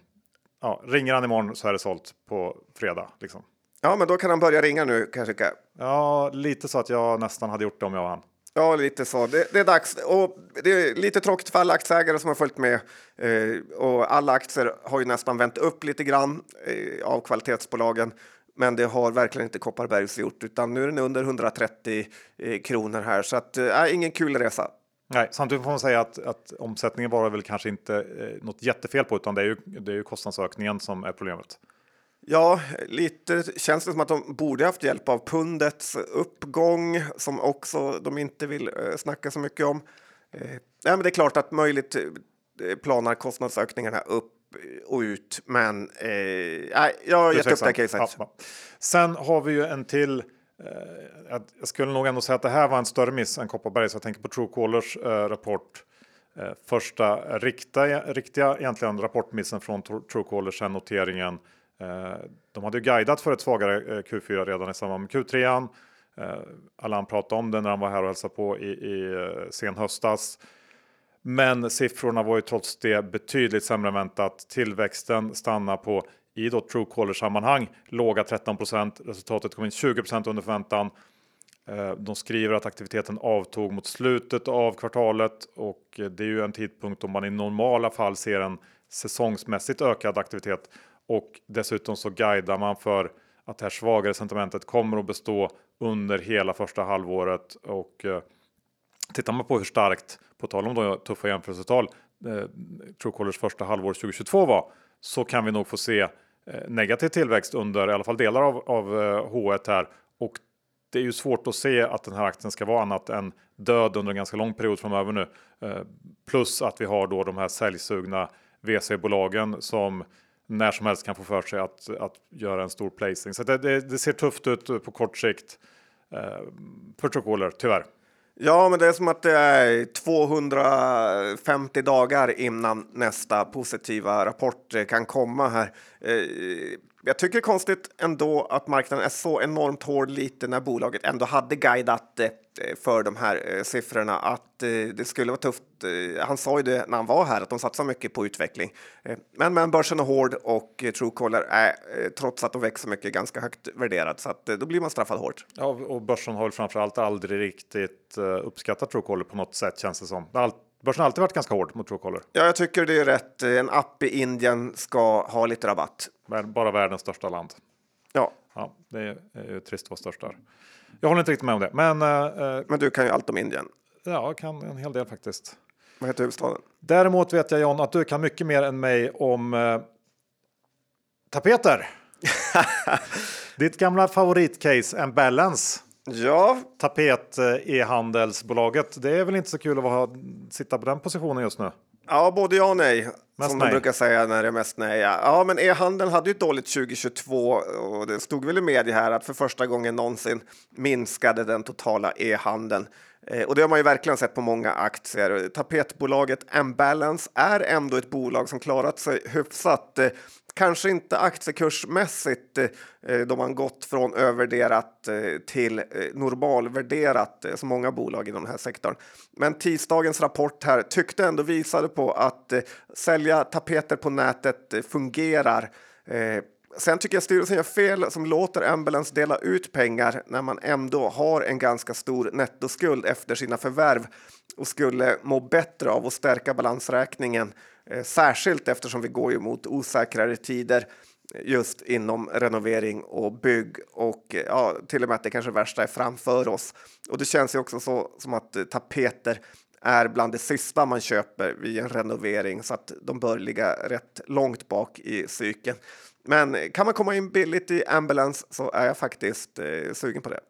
Speaker 1: ja, ringer han imorgon så är det sålt på fredag. Liksom.
Speaker 2: Ja, men då kan han börja ringa nu kan jag tycka.
Speaker 1: Ja, lite så att jag nästan hade gjort det om jag var han.
Speaker 2: Ja, lite så. Det, det är dags. Och det är lite tråkigt för alla aktieägare som har följt med. Eh, och alla aktier har ju nästan vänt upp lite grann eh, av kvalitetsbolagen. Men det har verkligen inte Kopparbergs gjort, utan nu är den under 130 eh, kronor här. Så att, eh, ingen kul resa.
Speaker 1: Nej, samtidigt får man säga att, att omsättningen var väl kanske inte eh, något jättefel på, utan det är ju, det är ju kostnadsökningen som är problemet.
Speaker 2: Ja, lite känns det som att de borde haft hjälp av pundets uppgång som också de inte vill eh, snacka så mycket om. Eh, nej, men det är klart att möjligt eh, planar kostnadsökningarna upp och ut, men eh, jag har gett upp det här caset.
Speaker 1: Ja. Sen har vi ju en till. Eh, jag- skulle nog ändå säga att det här var en större miss än Kopparberg, så jag tänker på Truecallers eh, rapport. Eh, första riktiga, riktiga egentligen rapportmissen från Tru- Truecaller sen noteringen Eh, de hade ju guidat för ett svagare eh, Q4 redan i samband med Q3. Eh, Allan pratade om det när han var här och hälsade på i, i eh, sen höstas. Men siffrorna var ju trots det betydligt sämre än väntat. Tillväxten stannar på i då Truecaller sammanhang låga 13% Resultatet kom in 20 under förväntan. Eh, de skriver att aktiviteten avtog mot slutet av kvartalet och det är ju en tidpunkt då man i normala fall ser en säsongsmässigt ökad aktivitet och dessutom så guidar man för att det här svagare sentimentet kommer att bestå under hela första halvåret och eh, tittar man på hur starkt, på tal om de tuffa jämförelsetal, eh, Truecallers första halvår 2022 var, så kan vi nog få se eh, negativ tillväxt under i alla fall delar av, av eh, H1 här. Och det är ju svårt att se att den här aktien ska vara annat än död under en ganska lång period framöver nu. Eh, plus att vi har då de här säljsugna VC-bolagen som när som helst kan få för sig att, att göra en stor placing. Så det, det, det ser tufft ut på kort sikt eh, för Truecaller, tyvärr.
Speaker 2: Ja, men det är som att det är 250 dagar innan nästa positiva rapport eh, kan komma här. Eh, jag tycker det är konstigt ändå att marknaden är så enormt hård lite när bolaget ändå hade guidat eh, för de här eh, siffrorna att eh, det skulle vara tufft. Eh, Han sa ju det när han var här att de satsar mycket på utveckling. Eh, Men, men börsen är hård och eh, Truecaller är eh, trots att de växer mycket ganska högt värderad så att eh, då blir man straffad hårt.
Speaker 1: Ja, och börsen har väl framförallt aldrig riktigt eh, uppskattat Truecaller på något sätt känns det som. Det har all- Börsen har alltid varit ganska hård mot Truecaller.
Speaker 2: Ja, jag tycker det är rätt. Eh, En app i Indien ska ha lite rabatt.
Speaker 1: Men bara världens största land.
Speaker 2: Ja,
Speaker 1: Ja, det är, är ju trist att vara störst där. Jag håller inte riktigt med om det, men eh,
Speaker 2: men du kan ju allt om Indien.
Speaker 1: ja, jag kan en hel del faktiskt.
Speaker 2: Vad heter huvudstaden?
Speaker 1: Däremot vet jag John att du kan mycket mer än mig om eh, tapeter. Ditt gamla favoritcase, en balance.
Speaker 2: Ja,
Speaker 1: Tapet eh, e-handelsbolaget. Det är väl inte så kul att vara, sitta på den positionen just nu.
Speaker 2: Ja, både ja och nej.
Speaker 1: Mest
Speaker 2: som
Speaker 1: nej.
Speaker 2: de brukar säga när det är mest nej. Ja, ja men e-handeln hade ju ett dåligt 2022 och det stod väl i media här att för första gången någonsin minskade den totala e-handeln. Eh, och det har man ju verkligen sett på många aktier. Tapetbolaget Embalance är ändå ett bolag som klarat sig hyfsat. Eh, kanske inte aktiekursmässigt eh, då man gått från övervärderat till normalvärderat som många bolag inom den här sektorn. Men tisdagens rapport här tyckte ändå visade på att sälja tapeter på nätet fungerar. Sen tycker jag styrelsen gör fel som låter Ambulance dela ut pengar när man ändå har en ganska stor nettoskuld efter sina förvärv och skulle må bättre av att stärka balansräkningen. Eh, särskilt eftersom vi går mot osäkrare tider eh, just inom renovering och bygg och eh, ja, till och med att det kanske värsta är framför oss. Och det känns ju också så som att tapeter är bland det sista man köper vid en renovering så att de bör ligga rätt långt bak i cykeln. Men kan man komma in billigt i ambulance så är jag faktiskt eh, sugen på det.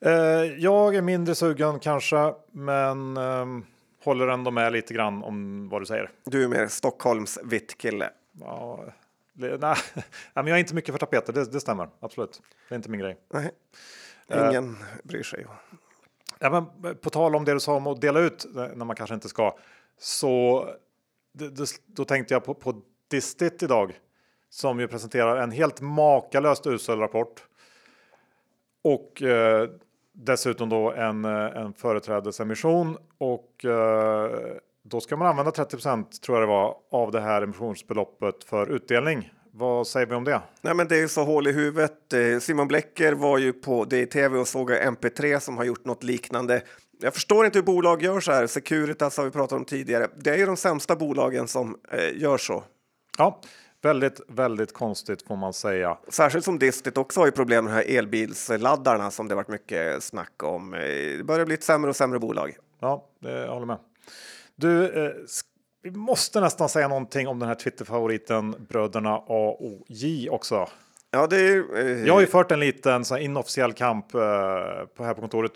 Speaker 1: Eh, jag är mindre sugen kanske, men ehm, håller ändå med lite grann om vad du säger.
Speaker 2: Du är mer Stockholms vitt kille.
Speaker 1: Ja, det, nej, men jag är inte mycket för tapeter, det, det stämmer absolut. Det är inte min grej.
Speaker 2: Nej, ingen bryr sig.
Speaker 1: Ja, men på tal om det du sa om att dela ut eh, när man kanske inte ska, så det, då tänkte jag på, på Distit idag som ju presenterar en helt makalöst usel rapport. Och eh, dessutom då en, eh, en företrädesemission och eh, då ska man använda 30% tror jag det var av det här emissionsbeloppet för utdelning. Vad säger vi om det?
Speaker 2: Nej, men det är så hål i huvudet. Eh, Simon Blecker var ju på DTV och såg MP3 som har gjort något liknande. Jag förstår inte hur bolag gör så här. Securitas har vi pratat om tidigare. Det är ju de sämsta bolagen som eh, gör så.
Speaker 1: Ja, väldigt, väldigt konstigt får man säga.
Speaker 2: Särskilt som Distit också har ju problem med de här elbilsladdarna som det varit mycket snack om. Eh, Det börjar bli ett sämre och sämre bolag.
Speaker 1: Ja, jag håller med. Du, eh, vi måste nästan säga någonting om den här Twitter-favoriten bröderna A och J också.
Speaker 2: Ja, det är eh,
Speaker 1: Jag har ju fört en liten så här, inofficiell kamp eh, på här på kontoret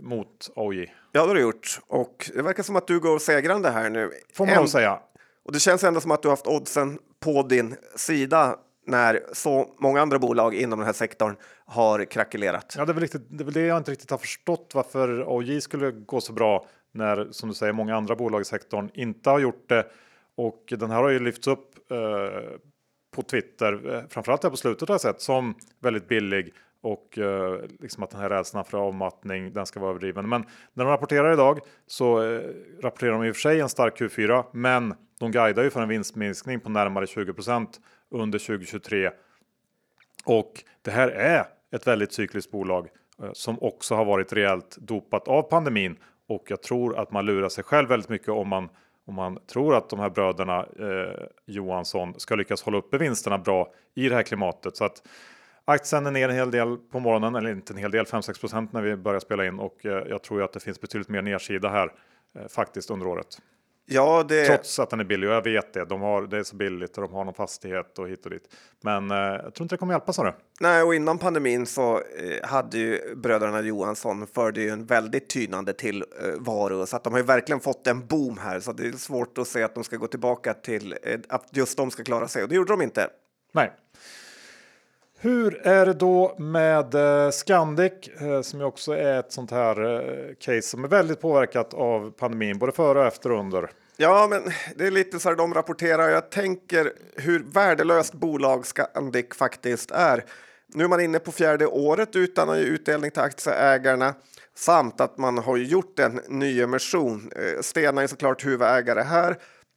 Speaker 1: mot AOJ.
Speaker 2: Ja, det har du gjort. Och det verkar som att du går segrande här nu.
Speaker 1: Får man nog säga.
Speaker 2: Och det känns ändå som att du har haft oddsen på din sida när så många andra bolag inom den här sektorn har krackelerat.
Speaker 1: Ja, det är, väl riktigt, det är väl det jag inte riktigt har förstått varför AJ skulle gå så bra när, som du säger, många andra bolag i sektorn inte har gjort det. Och den här har ju lyfts upp eh, på Twitter, eh, framförallt här på slutet har jag sett, som väldigt billig och eh, liksom att den här rädslan för avmattning, den ska vara överdriven. Men när de rapporterar idag så eh, rapporterar de i och för sig en stark Q4, men de guidar ju för en vinstminskning på närmare 20% under 2023. Och det här är ett väldigt cykliskt bolag eh, som också har varit rejält dopat av pandemin och jag tror att man lurar sig själv väldigt mycket om man om man tror att de här bröderna eh, Johansson ska lyckas hålla uppe vinsterna bra i det här klimatet. Så att aktien är ner en hel del på morgonen, eller inte en hel del, 5-6 när vi börjar spela in och eh, jag tror ju att det finns betydligt mer nedsida här eh, faktiskt under året.
Speaker 2: Ja, det...
Speaker 1: Trots att den är billig och jag vet det. De har, det är så billigt och de har någon fastighet och hit och dit. Men eh, jag tror inte det kommer hjälpa så det.
Speaker 2: Nej, och innan pandemin så eh, hade ju bröderna Johansson förde ju en väldigt tynande tillvaro eh, så att de har ju verkligen fått en boom här så det är svårt att se att de ska gå tillbaka till eh, att just de ska klara sig och det gjorde de inte.
Speaker 1: Nej. Hur är det då med eh, Scandic eh, som ju också är ett sånt här eh, case som är väldigt påverkat av pandemin både före och efter och under?
Speaker 2: Ja, men det är lite så här de rapporterar. Jag tänker hur värdelöst bolag Scandic faktiskt är. Nu är man inne på fjärde året utan att ge utdelning till aktieägarna samt att man har gjort en nyemission. Stena är såklart huvudägare här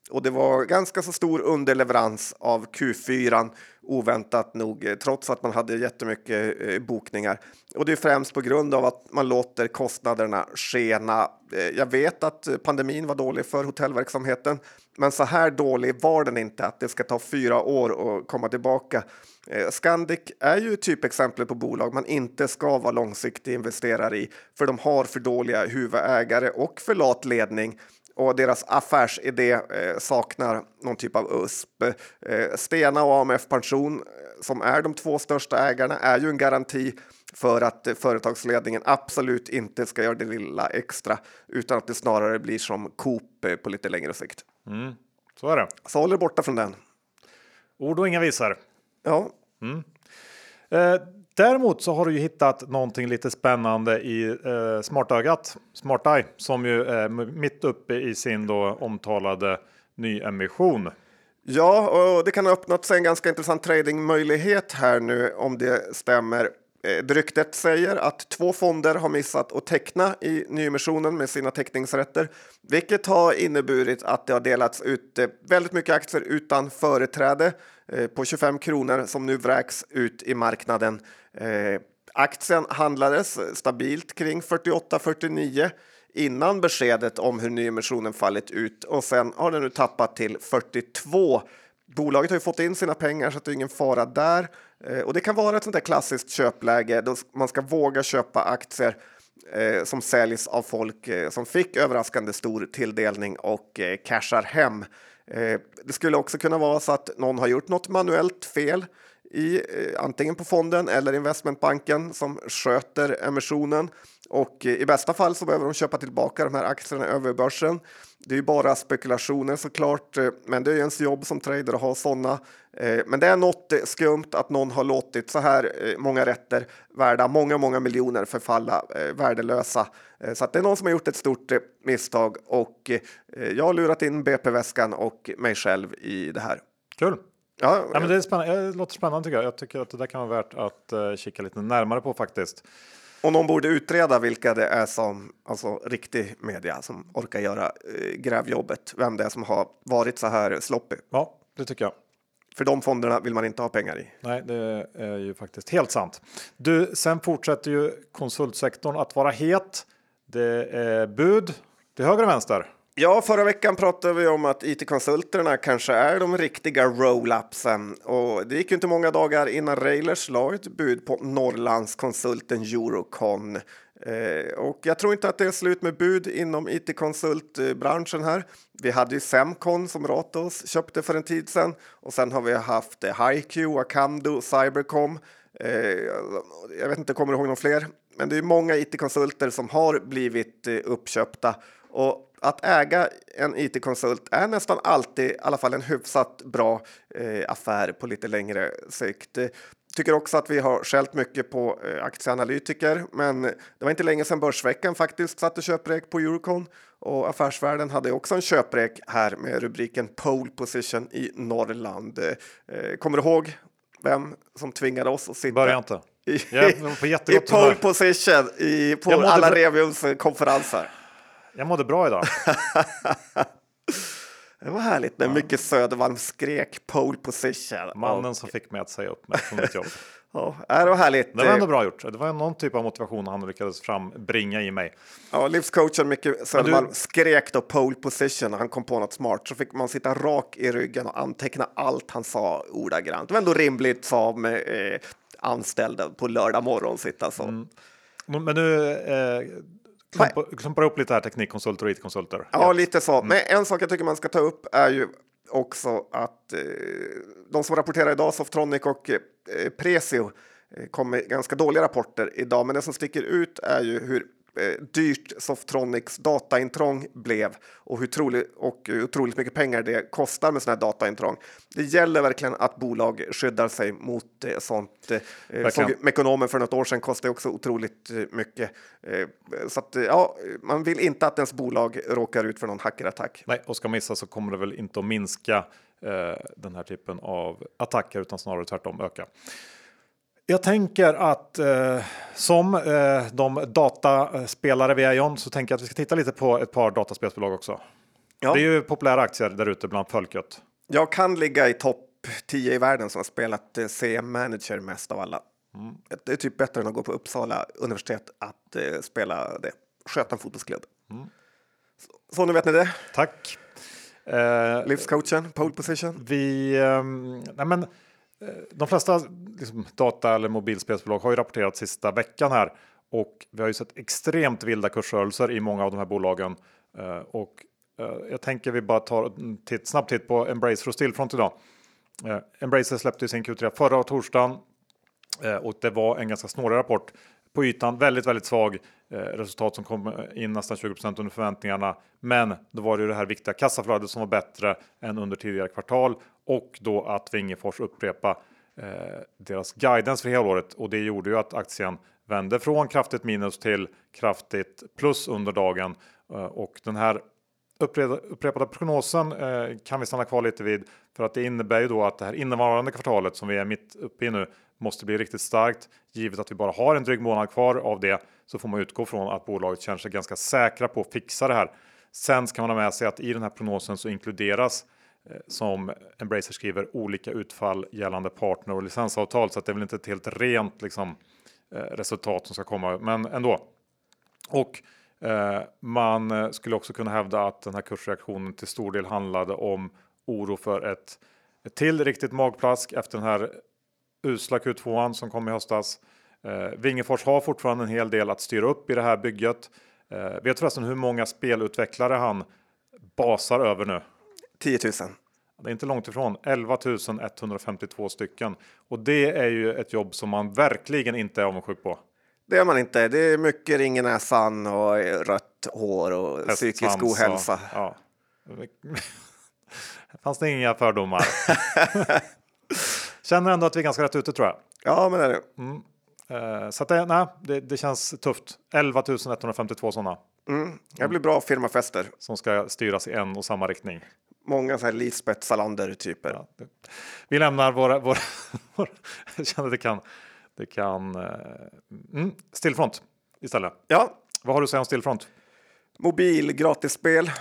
Speaker 2: och det var ganska så stor underleverans av Q4 oväntat nog, eh, trots att man hade jättemycket eh, bokningar. Och det är främst på grund av att man låter kostnaderna skena. Eh, jag vet att pandemin var dålig för hotellverksamheten, men så här dålig var den inte att det ska ta fyra år att komma tillbaka. Scandic är ju typexemplet på bolag man inte ska vara långsiktig investerare i, för de har för dåliga huvudägare och för lat ledning och deras affärsidé eh, saknar någon typ av USP. Eh, Stena och AMF Pension, eh, som är de två största ägarna, är ju en garanti för att eh, företagsledningen absolut inte ska göra det lilla extra utan att det snarare blir som Coop eh, på lite längre sikt.
Speaker 1: Mm, så är det.
Speaker 2: Så håll er borta från den.
Speaker 1: Ord och inga visor.
Speaker 2: Ja.
Speaker 1: Mm. Eh, Däremot så har du ju hittat någonting lite spännande i eh, smartögat, SmartEye, som ju är mitt uppe i sin då omtalade nyemission.
Speaker 2: Ja, och det kan ha öppnat sig en ganska intressant tradingmöjlighet här nu om det stämmer. Eh, ryktet säger att två fonder har missat att teckna i nyemissionen med sina teckningsrätter, vilket har inneburit att det har delats ut eh, väldigt mycket aktier utan företräde Eh, på 25 kronor som nu vräks ut i marknaden. Eh, aktien handlades stabilt kring 48-49 innan beskedet om hur nyemissionen fallit ut och sen har den nu tappat till 42 Bolaget har ju fått in sina pengar så det är ingen fara där. Eh, och det kan vara ett sånt där klassiskt köpläge då man ska våga köpa aktier som säljs av folk som fick överraskande stor tilldelning och cashar hem. Eh, det skulle också kunna vara så att någon har gjort något manuellt fel i eh, antingen på fonden eller investmentbanken som sköter emissionen och eh, i bästa fall så behöver de köpa tillbaka de här aktierna över börsen. Det är ju bara spekulationer såklart, eh, men det är ens jobb som trader att ha sådana. Eh, men det är något skumt att någon har låtit så här eh, många rätter värda många, många miljoner förfalla värdelösa. Så att det är någon som har gjort ett stort misstag och jag har lurat in BP-väskan och mig själv i det här.
Speaker 1: Kul!
Speaker 2: Ja,
Speaker 1: ja, men det, är spännande. det låter spännande tycker jag. Jag tycker att det där kan vara värt att kika lite närmare på faktiskt.
Speaker 2: Och någon borde utreda vilka det är som, alltså riktig media, som orkar göra eh, grävjobbet. Vem det är som har varit så här sloppy.
Speaker 1: Ja, det tycker jag.
Speaker 2: För de fonderna vill man inte ha pengar i.
Speaker 1: Nej, det är ju faktiskt helt sant. Du, sen fortsätter ju konsultsektorn att vara het. Det är bud till höger och vänster.
Speaker 2: Ja, förra veckan pratade vi om att it-konsulterna kanske är de riktiga roll-upsen och det gick ju inte många dagar innan Railers la ett bud på Norrlandskonsulten Eurocon. Eh, och jag tror inte att det är slut med bud inom it-konsultbranschen här. Vi hade ju Semcon som Ratos köpte för en tid sedan och sen har vi haft eh, HiQ, Acamdo, Cybercom. Eh, jag vet inte, kommer du ihåg någon fler? Men det är många it-konsulter som har blivit eh, uppköpta och att äga en it-konsult är nästan alltid i alla fall en hyfsat bra eh, affär på lite längre sikt. Tycker också att vi har skällt mycket på eh, aktieanalytiker, men det var inte länge sedan Börsveckan faktiskt satte köprek på Eurocon och Affärsvärlden hade också en köprek här med rubriken Pole Position i Norrland. Eh, kommer du ihåg vem som tvingade oss att sitta
Speaker 1: Börja inte.
Speaker 2: i,
Speaker 1: Jag på
Speaker 2: i pole position i, på alla. Reviums konferenser?
Speaker 1: Jag mådde bra idag.
Speaker 2: Det var härligt när Micke Södermalm skrek pole position.
Speaker 1: Mannen
Speaker 2: Och,
Speaker 1: som fick mig att säga upp mig från mitt jobb.
Speaker 2: ja, det var härligt.
Speaker 1: Det var ändå bra gjort. Det var någon typ av motivation han lyckades frambringa i mig.
Speaker 2: Ja, livscoachen Micke Södermalm skrek då pole position och han kom på något smart. Så fick man sitta rak i ryggen och anteckna allt han sa ordagrant. Det var ändå rimligt som eh, anställda på lördag morgon sitta så.
Speaker 1: Mm. Men nu eh, klumpar, ihop lite här teknikkonsulter och it-konsulter.
Speaker 2: Ja, lite så. Men en sak jag tycker man ska ta upp är ju också att eh, de som rapporterar idag, Softronic och eh, Presio, eh, kom med ganska dåliga rapporter idag. Men det som sticker ut är ju hur dyrt Softronics dataintrång blev och hur troligt, och otroligt mycket pengar det kostar med sådana här dataintrång. Det gäller verkligen att bolag skyddar sig mot eh, sånt. Eh, såg Mekonomen för något år sedan kostade också otroligt eh, mycket. Eh, så att, eh, ja, man vill inte att ens bolag råkar ut för någon hackerattack.
Speaker 1: Nej, och ska missa så kommer det väl inte att minska eh, den här typen av attacker utan snarare tvärtom öka. Jag tänker att eh, som eh, de dataspelare vi är John så tänker jag att vi ska titta lite på ett par dataspelsbolag också.
Speaker 2: Ja.
Speaker 1: Det är ju populära aktier där ute bland folket.
Speaker 2: Jag kan ligga i topp 10 i världen som har spelat eh, CM Manager mest av alla.
Speaker 1: Mm.
Speaker 2: Det är typ bättre än att gå på Uppsala universitet att eh, spela det. Sköta en fotbollsklubb.
Speaker 1: Mm.
Speaker 2: Så, så nu vet ni det.
Speaker 1: Tack! Eh,
Speaker 2: Livscoachen, pole position.
Speaker 1: Vi, ehm, nej men, de flesta liksom, data eller mobilspelsbolag har ju rapporterat sista veckan här och vi har ju sett extremt vilda kursrörelser i många av de här bolagen. Eh, och eh, jag tänker vi bara tar en titt, snabb titt på Embracer och Stillfront idag. Eh, Embracer släppte sin Q3 förra torsdagen eh, och det var en ganska snårig rapport. På ytan väldigt, väldigt svag Eh, resultat som kom eh, in nästan 20% under förväntningarna. Men då var det ju det här viktiga kassaflödet som var bättre än under tidigare kvartal och då att Vingefors upprepa eh, deras guidance för helåret och det gjorde ju att aktien vände från kraftigt minus till kraftigt plus under dagen eh, och den här upprepade, upprepade prognosen eh, kan vi stanna kvar lite vid för att det innebär ju då att det här innevarande kvartalet som vi är mitt uppe i nu måste bli riktigt starkt. Givet att vi bara har en dryg månad kvar av det så får man utgå från att bolaget känner sig ganska säkra på att fixa det här. Sen ska man ha med sig att i den här prognosen så inkluderas eh, som Embracer skriver olika utfall gällande partner och licensavtal så att det är väl inte ett helt rent liksom, eh, resultat som ska komma, men ändå. Och eh, man skulle också kunna hävda att den här kursreaktionen till stor del handlade om oro för ett, ett till riktigt magplask efter den här usla Q2 som kom i höstas. Eh, Vingefors har fortfarande en hel del att styra upp i det här bygget. Eh, vet förresten hur många spelutvecklare han basar över nu?
Speaker 2: 10 000.
Speaker 1: Det är inte långt ifrån 11 152 stycken och det är ju ett jobb som man verkligen inte är avundsjuk på.
Speaker 2: Det är man inte. Det är mycket ring i näsan och eh, rött hår och psykisk
Speaker 1: Hästsvans
Speaker 2: ohälsa.
Speaker 1: Och, ja. Fanns det inga fördomar? Känner ändå att vi är ganska rätt ute tror jag.
Speaker 2: Ja, men det är det.
Speaker 1: Eh, så att det, nej, det, det känns tufft. 11 152 sådana
Speaker 2: Mm. Det blir bra firmafester.
Speaker 1: som ska styras i en och samma riktning.
Speaker 2: Många så här Lisbeth Salander-typer.
Speaker 1: Ja, det, vi lämnar våra... våra, våra jag känner att det kan... Det kan eh, mm, stillfront istället.
Speaker 2: Ja,
Speaker 1: Vad har du att säga om stillfront?
Speaker 2: mobil gratisspel.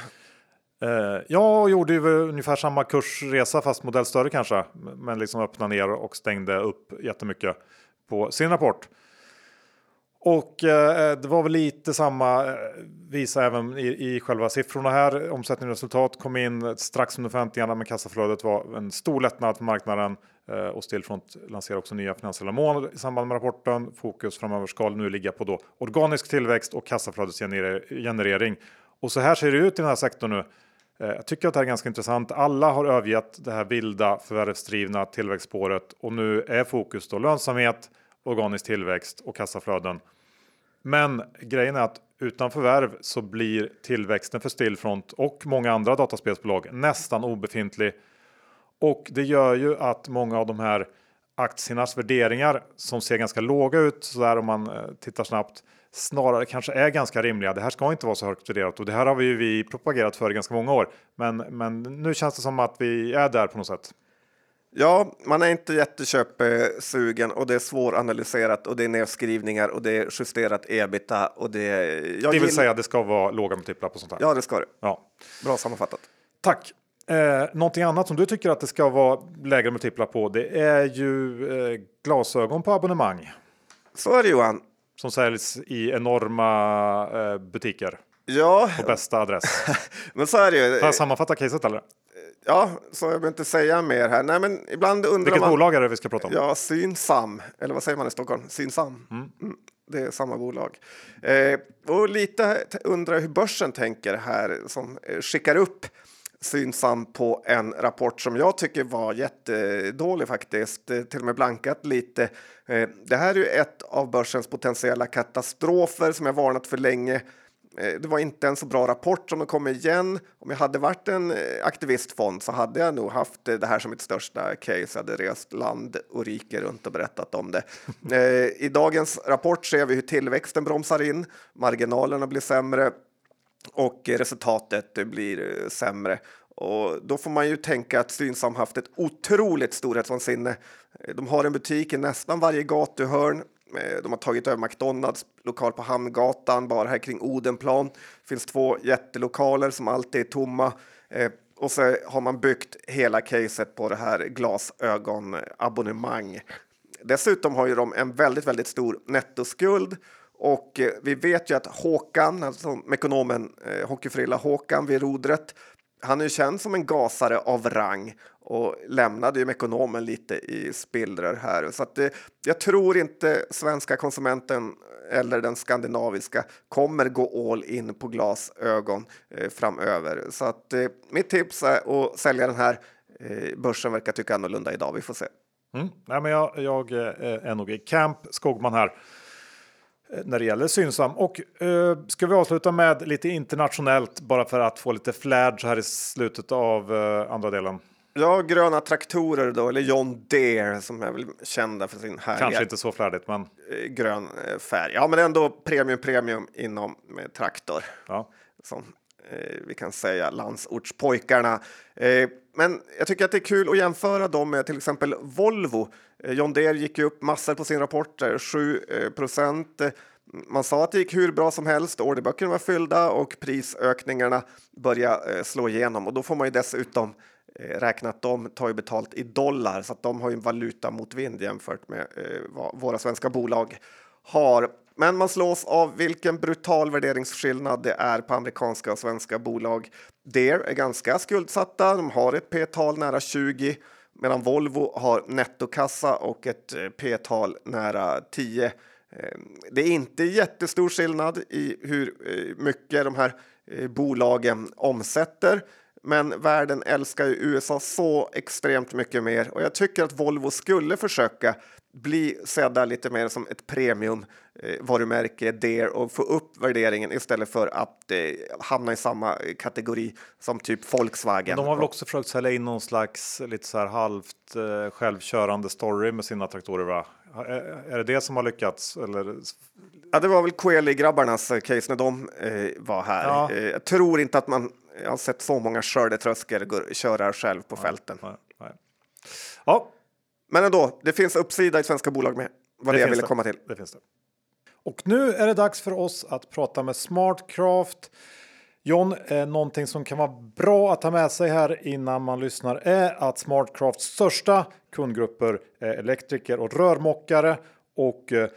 Speaker 1: Eh, jag gjorde ju ungefär samma kursresa fast modell större kanske. Men liksom öppnade ner och stängde upp jättemycket på sin rapport. Och eh, det var väl lite samma eh, visa även i, i själva siffrorna här. Omsättning och resultat kom in strax under förväntningarna men kassaflödet var en stor lättnad för marknaden. Eh, och Stillfront lanserar också nya finansiella mål i samband med rapporten. Fokus framöver ska nu ligga på då organisk tillväxt och kassaflödesgenerering. Och så här ser det ut i den här sektorn nu. Eh, jag tycker att det här är ganska intressant. Alla har övergett det här vilda förvärvsdrivna tillväxtspåret och nu är fokus då lönsamhet, organisk tillväxt och kassaflöden. Men grejen är att utan förvärv så blir tillväxten för Stillfront och många andra dataspelsbolag nästan obefintlig. Och det gör ju att många av de här aktiernas värderingar som ser ganska låga ut så där om man eh, tittar snabbt snarare kanske är ganska rimliga. Det här ska inte vara så högt värderat och det här har vi ju vi propagerat för i ganska många år. Men, men nu känns det som att vi är där på något sätt.
Speaker 2: Ja, man är inte jätteköpsugen och det är svåranalyserat och det är nedskrivningar och det är justerat ebita och det. Jag
Speaker 1: Det vill
Speaker 2: gillar-
Speaker 1: säga det ska vara låga multiplar på sånt här.
Speaker 2: Ja, det ska det.
Speaker 1: Ja.
Speaker 2: Bra sammanfattat.
Speaker 1: Tack. Eh, någonting annat som du tycker att det ska vara lägre multiplar på det är ju eh, glasögon på abonnemang
Speaker 2: Så är det Johan.
Speaker 1: Som säljs i enorma eh, butiker
Speaker 2: Ja,
Speaker 1: på bästa adress.
Speaker 2: men så är det ju.
Speaker 1: Har jag sammanfattat caset eller?
Speaker 2: Ja, så jag behöver inte säga mer här. Nej, men ibland undrar
Speaker 1: Vilket
Speaker 2: man.
Speaker 1: bolag är det vi ska prata om?
Speaker 2: Ja, Synsam, eller vad säger man i Stockholm? Synsam. Mm. Det är samma bolag. Eh, och lite undrar hur börsen tänker här som eh, skickar upp Synsam på en rapport som jag tycker var jättedålig faktiskt, till och med blankat lite. Eh, det här är ju ett av börsens potentiella katastrofer som jag varnat för länge. Eh, det var inte en så bra rapport som de kom igen. Om jag hade varit en eh, aktivistfond så hade jag nog haft det här som mitt största case. Jag hade rest land och rike runt och berättat om det. I dagens rapport ser vi hur tillväxten bromsar in, marginalerna blir sämre och resultatet blir eh, sämre. Och då får man ju tänka att Synsam haft ett otroligt storhetsvansinne. Eh, de har en butik i nästan varje gatuhörn. Eh, de har tagit över McDonalds lokal på Hamngatan, bara här kring Odenplan. Det finns två jättelokaler som alltid är tomma. Och så har man byggt hela caset på det här glasögonabonnemang. Dessutom har ju de en väldigt, väldigt stor nettoskuld och eh, vi vet ju att Håkan, alltså ekonomen eh, hockeyfrilla Håkan vid rodret, han är ju känd som en gasare av rang och lämnade ju ekonomen lite i spillror här. Så att, eh, jag tror inte svenska konsumenten eller den skandinaviska kommer gå all in på glasögon eh, framöver. Så att eh, mitt tips är att sälja den här. Eh, börsen verkar tycka annorlunda idag. Vi får se.
Speaker 1: Mm. Nej, men jag, jag eh, är nog i camp Skogman här när det gäller Synsam. Och eh, ska vi avsluta med lite internationellt bara för att få lite flärd så här i slutet av eh, andra delen.
Speaker 2: Ja, gröna traktorer då, eller John Deere som är väl kända för sin härliga
Speaker 1: Kanske inte så flärdigt, men
Speaker 2: eh, grön eh, färg. Ja, men ändå premium premium inom eh, traktor.
Speaker 1: ja.
Speaker 2: Som eh, vi kan säga landsortspojkarna. Eh, men jag tycker att det är kul att jämföra dem med till exempel Volvo. Eh, John Deere gick ju upp massor på sin rapport, 7 eh, procent. Eh, man sa att det gick hur bra som helst, orderböckerna var fyllda och prisökningarna började slå igenom. Och då får man ju dessutom räkna att de tar ju betalt i dollar så att de har ju en valuta mot vind jämfört med vad våra svenska bolag har. Men man slås av vilken brutal värderingsskillnad det är på amerikanska och svenska bolag. Deere är ganska skuldsatta. De har ett P-tal nära 20 medan Volvo har nettokassa och ett eh, P-tal nära 10. Eh, det är inte jättestor skillnad i hur eh, mycket de här bolagen omsätter. Men världen älskar ju USA så extremt mycket mer och jag tycker att Volvo skulle försöka bli sedda lite mer som ett premium eh, Deere och få upp värderingen istället för att eh, hamna i samma eh, kategori som typ Volkswagen.
Speaker 1: De har väl också försökt sälja in någon slags lite så här halvt eh, självkörande story med sina traktorer, va? Är, är det det som har lyckats? Eller?
Speaker 2: Ja, det var väl Coeli-grabbarnas eh, case när de eh, var här.
Speaker 1: Ja.
Speaker 2: Eh, jag tror inte att man jag har sett så många skördetröskor köra själv på fälten.
Speaker 1: Nej, nej. Ja,
Speaker 2: Men ändå, det finns uppsida i svenska bolag med. Vad det, jag
Speaker 1: finns
Speaker 2: ville komma till.
Speaker 1: Det finns det. Och nu är det dags för oss att prata med Smartcraft. John, eh, någonting som kan vara bra att ta med sig här innan man lyssnar är att Smartcrafts största kundgrupper är elektriker och rörmokare och eh,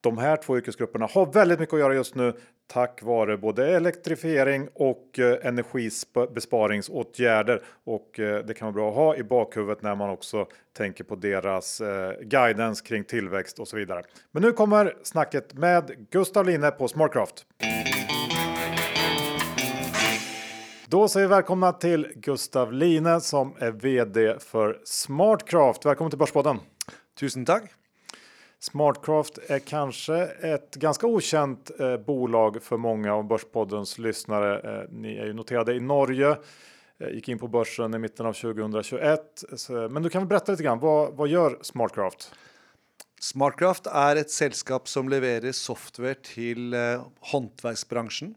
Speaker 1: de här två yrkesgrupperna har väldigt mycket att göra just nu tack vare både elektrifiering och eh, energibesparingsåtgärder. Och eh, det kan vara bra att ha i bakhuvudet när man också tänker på deras eh, guidance kring tillväxt och så vidare. Men nu kommer snacket med Gustav Line på Smartcraft. Då säger vi välkomna till Gustav Line som är vd för Smartcraft. Välkommen till Börspodden.
Speaker 6: Tusen tack.
Speaker 1: Smartcraft är kanske ett ganska okänt eh, bolag för många av Börspoddens lyssnare. Eh, ni är ju noterade i Norge. eh, gick in på börsen i mitten av 2021. Så, Men du kan väl berätta lite grann, vad, vad gör Smartcraft?
Speaker 6: Smartcraft är ett sällskap som levererar software till eh, hantverksbranschen.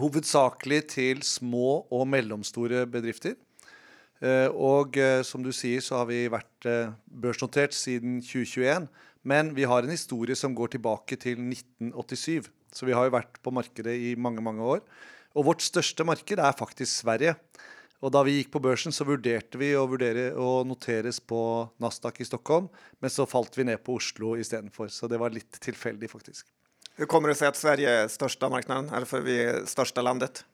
Speaker 6: Huvudsakligen till små och mellanstora bedrifter. Eh, och eh, som du säger så har vi varit eh, börsnoterade børsnotert 2021. Men vi har en historie som går tilbake til 1987. Så vi har jo vært på markedet i mange, mange år. Og vårt største marked er faktisk Sverige. Og da vi gikk på børsen, så vurderte vi å, vurdere å noteres på Nasdaq i Stockholm, men så falt vi ned på Oslo istedenfor. Så det var litt tilfeldig, faktisk.
Speaker 2: Hur kommer det sig att Sverige är största marknaden? Eller för vi är största landet?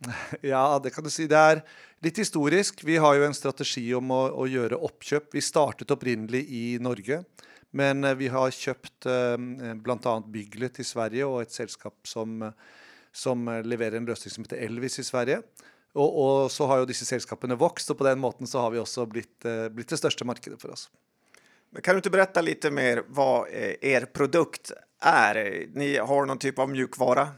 Speaker 6: Ja, det kan du si. Det er litt historisk. Vi har jo en strategi om å, å gjøre oppkjøp. Vi startet opprinnelig i Norge, men eh, vi har kjøpt eh, bl.a. Bygglet i Sverige og et selskap som, som eh, leverer en løsning som heter Elvis i Sverige. Og, og så har jo disse selskapene vokst, og på den måten så har vi også blitt, eh, blitt det største markedet for oss.
Speaker 2: Men kan du inte berätta lite mer vad er produkt är? Ni har någon typ av mjukvara.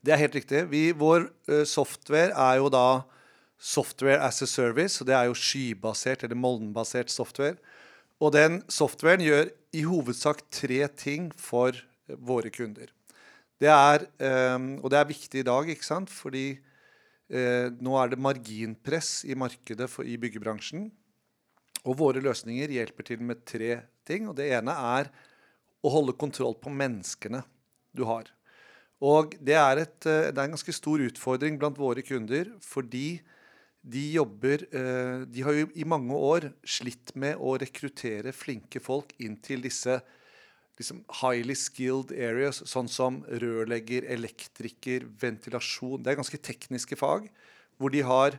Speaker 6: Det er helt riktig. Vi, vår software er jo da software as a service, og det er jo skybasert eller molnbasert software. Och den softwaren gör i huvudsak tre ting för eh, våra kunder. Det eh, är, och det är viktigt idag, ikke sant? Fordi eh, nå er det marginpress i markedet for, i byggebransjen. Och våra lösningar hjälper till med tre ting. och det ene är att hålla kontroll på människorna du har. Och det är et, eh, det er en ganske stor utfordring bland våra kunder, fordi de jobber eh, De har jo i mange år slitt med å rekruttere flinke folk inn til disse liksom highly skilled areas, sånn som rørlegger, elektriker, ventilasjon. Det er ganske tekniske fag hvor de har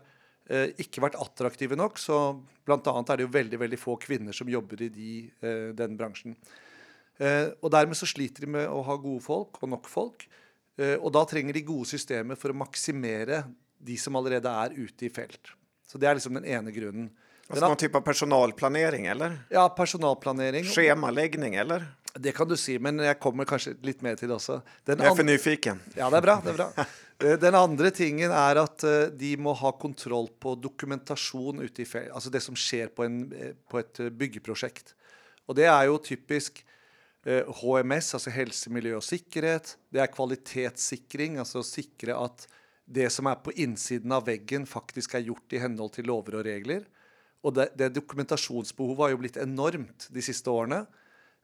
Speaker 6: eh, ikke vært attraktive nok. Så blant annet er det jo veldig, veldig få kvinner som jobber i de, eh, den bransjen. Eh, og dermed så sliter de med å ha gode folk og nok folk. Eh, og da trenger de gode systemer for å maksimere de som allerede er ute i felt. Så det er liksom den ene grunnen. Den
Speaker 2: någon typ av personalplanering eller?
Speaker 6: ja, personalplanering.
Speaker 2: Schemaläggning eller?
Speaker 6: Det kan du si, men jeg kommer kanskje litt mer til det også. Den
Speaker 2: Jag är
Speaker 6: an-
Speaker 2: för nyfiken.
Speaker 6: Ja, det er bra. det er bra. Eh, Den andre tingen er at eh, de må ha kontroll på dokumentasjon ute i fel, altså det som skjer på, en, eh, på et byggeprosjekt. Og det er jo typisk HMS, altså helse, miljø og sikkerhet. Det er kvalitetssikring, altså sikre at det som är på insidan av väggen faktiskt är gjort i henhold till lover och regler. Och det, det dokumentationsbehovet har ju blivit enormt de sista åren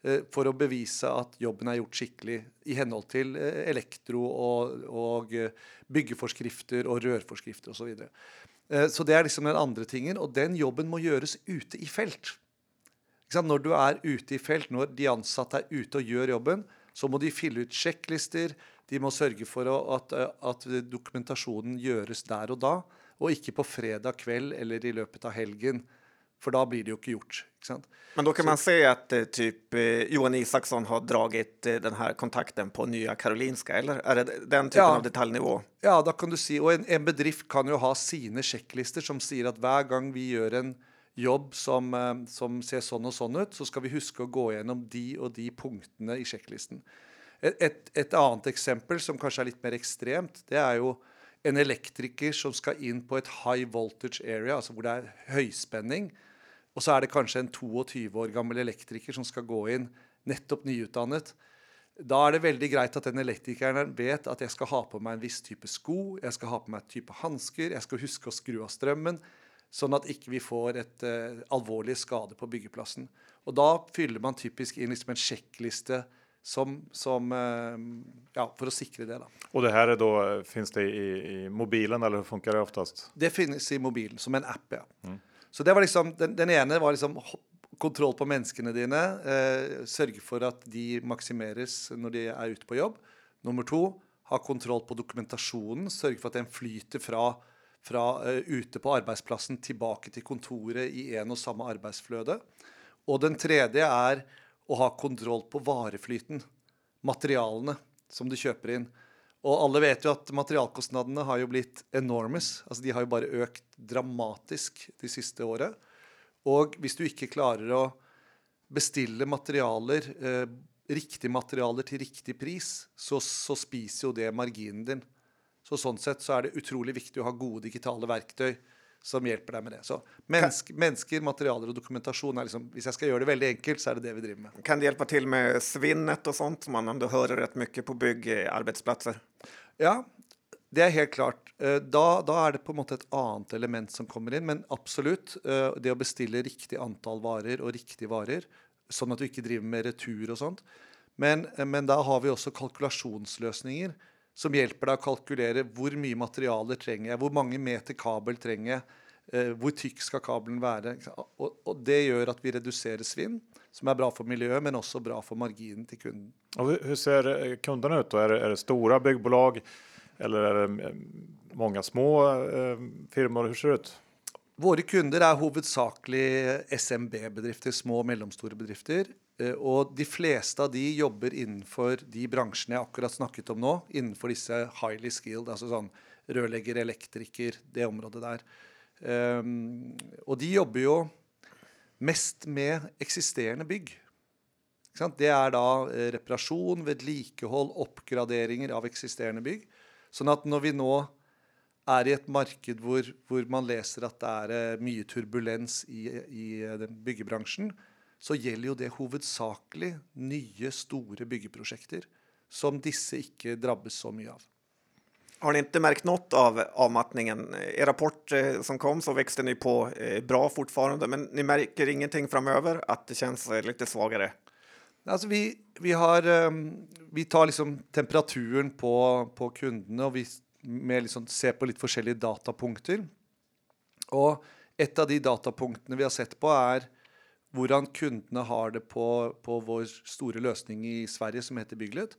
Speaker 6: eh, att bevisa att jobben är gjort skickligt i henhold till eh, elektro- och, och eh, byggeforskrifter och rørforskrifter och Så, vidare. Eh, så det är liksom den andra tingen, och den jobben måste göras ute i fält. Liksom, när du är ute i fält, när de ansatte är ute och gör jobben, så måste de fylla ut checklistor de må sørge for at, eh, at dokumentasjonen gjøres der og da, og ikke på fredag kveld eller i løpet av helgen. For da blir det jo ikke gjort.
Speaker 2: Men då kan man säga att eh, typ eh, Johan Isaksson har dragit den här kontakten på Nya Karolinska, eller är det den typen
Speaker 6: Ja.
Speaker 2: av detaljnivå?
Speaker 6: Ja, da kan du si, og en, en bedrift kan jo ha sine sjekklister som sier at hver gang vi gjør en jobb som, som ser sånn og sånn ut, så skal vi huske å gå gjennom de og de punktene i sjekklisten. Et, et, annet eksempel som kanskje er litt mer ekstremt, det er jo en elektriker som skal inn på et high voltage area, altså hvor det er høyspenning. Og så er det kanskje en 22 år gammel elektriker som skal gå inn, nettopp nyutdannet. Da er det veldig greit at den elektrikeren vet at jeg skal ha på meg en viss type sko, jeg skal ha på meg et type hansker, jeg skal huske å skru av strømmen, sånn at ikke vi får et uh, alvorlig skade på byggeplassen. Og da fyller man typisk inn liksom en sjekkliste som, som eh, ja, for å sikre det. da.
Speaker 1: Och det här är då, finns det i, i mobilen eller hur funkar det oftast?
Speaker 6: Det finnes i mobilen som en app, ja. Så det var liksom, den, den ene var liksom kontroll på menneskene dine. Eh, sørge for at de maksimeres når de er ute på jobb. Nummer to, ha kontroll på dokumentasjonen. Sørge for at den flyter fra, fra eh, ute på arbeidsplassen tilbake til kontoret i en og samme arbeidsfløte. Og den tredje er å ha kontroll på vareflyten. Materialene som du kjøper inn. Og alle vet jo at materialkostnadene har jo blitt enormous. Altså de har jo bare økt dramatisk de siste året. Og hvis du ikke klarer å bestille materialer, eh, riktige materialer til riktig pris, så, så spiser jo det marginen din. Så sånn sett så er det utrolig viktig å ha gode digitale verktøy som hjelper deg med det. Så mennesk, mennesker, materialer og dokumentasjon er liksom Hvis jeg skal gjøre det veldig enkelt, så er det det vi driver med.
Speaker 2: Kan det hjälpa till med svinnet och sånt som man ändå hör rätt mycket på byggarbetsplatser?
Speaker 6: Ja, det er helt klart. Eh, Da, da er det på en måte et annet element som kommer inn. Men absolutt, eh, det å bestille riktig antall varer og riktige varer, sånn at du ikke driver med retur og sånt. Men, eh, men da har vi også kalkulasjonsløsninger som hjelper deg å kalkulere hvor mye materialer trenger jeg, hvor mange meter kabel trenger jeg, eh, hvor tykk skal kabelen være. sant? Og, og det gjør at vi reduserer svinn, som er bra for miljøet, men også bra for marginen til kunden.
Speaker 1: Och hur hur ser eh, kunderna ut? Är det, är det stora byggbolag eller är det eh, många små eh, firmor? Hur ser det ut?
Speaker 6: Våre kunder er hovedsakelig SMB-bedrifter, små og mellomstore bedrifter. Eh, og de fleste av de jobber innenfor de bransjene jeg akkurat snakket om nå. Innenfor disse highly skilled, altså sånn rørlegger, elektriker, det området der. Um, og de jobber jo mest med eksisterende bygg. Ikke sant? Det er da eh, reparasjon, vedlikehold, oppgraderinger av eksisterende bygg. Sånn at når vi nå er i et marked hvor, hvor man leser at det er eh, mye turbulens i, i byggebransjen, så gjelder jo det hovedsakelig nye, store byggeprosjekter som disse ikke drabbes så mye av.
Speaker 2: Har ni inte märkt något av avmattningen? Er rapport eh, som kom så växte ni på eh, bra fortfarande, men ni märker ingenting framöver att det känns eh, lite svagare?
Speaker 6: Altså vi, vi, har, um, vi tar liksom temperaturen på, på kundene, og vi med liksom ser på litt forskjellige datapunkter. Og et av de datapunktene vi har sett på, er hvordan kundene har det på, på vår store løsning i Sverige, som heter Bygglet.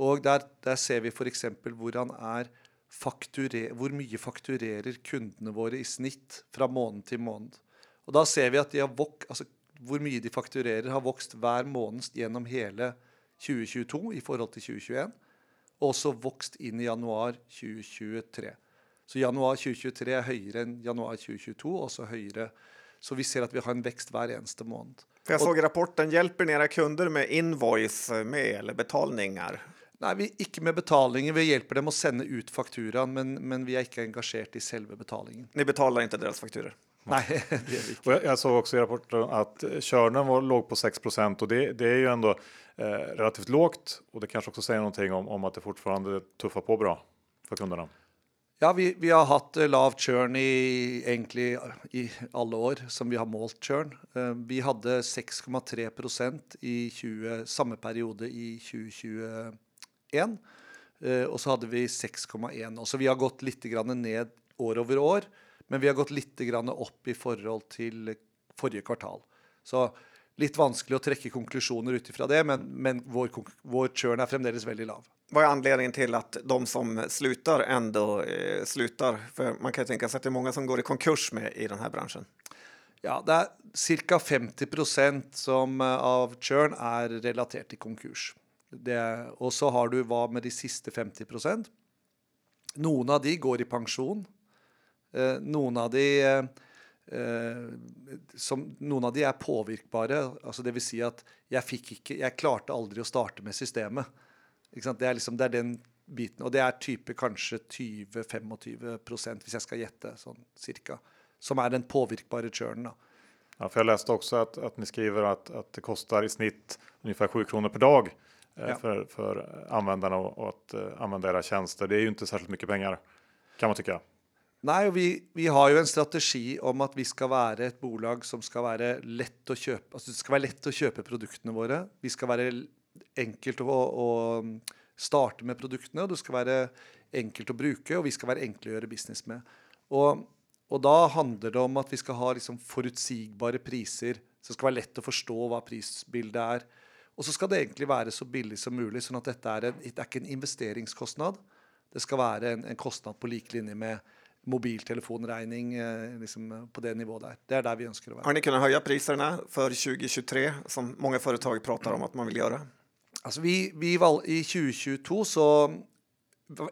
Speaker 6: Og der, der ser vi f.eks. hvordan er fakturer, hvor mye fakturerer kundene våre i snitt fra måned til måned. Og da ser vi at de har vok altså hvor mye de fakturerer, har vokst hver måned gjennom hele 2022 i forhold til 2021. Og også vokst inn i januar 2023. Så januar 2023 er høyere enn januar 2022, også høyere. Så vi ser at vi har en hver eneste måned.
Speaker 2: För jag såg i rapporten, hjälper ni era kunder med invoice med eller betalningar?
Speaker 6: Nei, vi ikke med betalinger. Vi hjelper dem å sende ut fakturaen, men, men vi er ikke engasjert i selve betalingen.
Speaker 2: Ni betalar inte deras fakturor?
Speaker 6: Nei, det gjør vi.
Speaker 1: Och jag, jag såg också i rapporten att körnen var låg på 6 och det, det är ju ändå eh, relativt lågt och det kanske också säger någonting om, om att det fortfarande tuffar på bra för kunderna.
Speaker 6: Ja, vi, vi har hatt eh, lav churn i egentlig i alle år som vi har målt churn. Eh, vi hadde 6,3% i 20, samme periode i 2021. Och eh, Og så hadde vi 6,1. Så vi har gått litt grann ned år over år. Men vi har gått litt grann opp i forhold til forrige kvartal. Så litt vanskelig å trekke konklusjoner ut ifra det, men, men vår, vår churn er fremdeles veldig lav.
Speaker 2: Vad är anledningen till att de som slutar ändå eh, slutar? För man kan ju tänka sig att det är många som går i konkurs med i den här branschen.
Speaker 6: Ja, det är cirka 50% som, eh, av churn är relaterat till konkurs. Det, och så har du vad med de sista 50 Noen av de går i pension. Eh, någon av de eh, eh, som, någon av de är påverkbara, alltså det vill säga att jag fick inte, jag klarte aldrig att starta med systemet. Det, er liksom, det er den biten. Og det er type kanskje 20-25 hvis jeg skal gjette, sånn cirka. Som är den påverkbara churnen.
Speaker 1: Ja, för jag läste också att, att ni skriver att, att det kostar i snitt ungefär 7 kronor per dag eh,
Speaker 6: Ja.
Speaker 1: för, för användarna och, och att eh, använda era tjänster. Det är ju inte särskilt mycket pengar kan man tycka.
Speaker 6: Og vi, vi har jo en strategi om at vi skal være et bolag som skal være lett å kjøpe Altså det skal være lett å kjøpe produktene våre. Vi skal være l- enkelt å, å starte med produktene, og det skal være enkelt å bruke, og vi skal være enkle å gjøre business med. Og, og da handler det om at vi skal ha liksom forutsigbare priser, så det skal være lett å forstå hva prisbildet er. Og så skal det egentlig være så billig som mulig, sånn at dette er, en, det er ikke en investeringskostnad. Det skal være en, en kostnad på lik linje med mobiltelefonregning eh, liksom, på det nivået der. Det er der vi ønsker å være.
Speaker 2: Har ni kunnat höja priserna för 2023 som många företag pratar om att man vill göra?
Speaker 6: Altså vi, vi valg, I 2022 så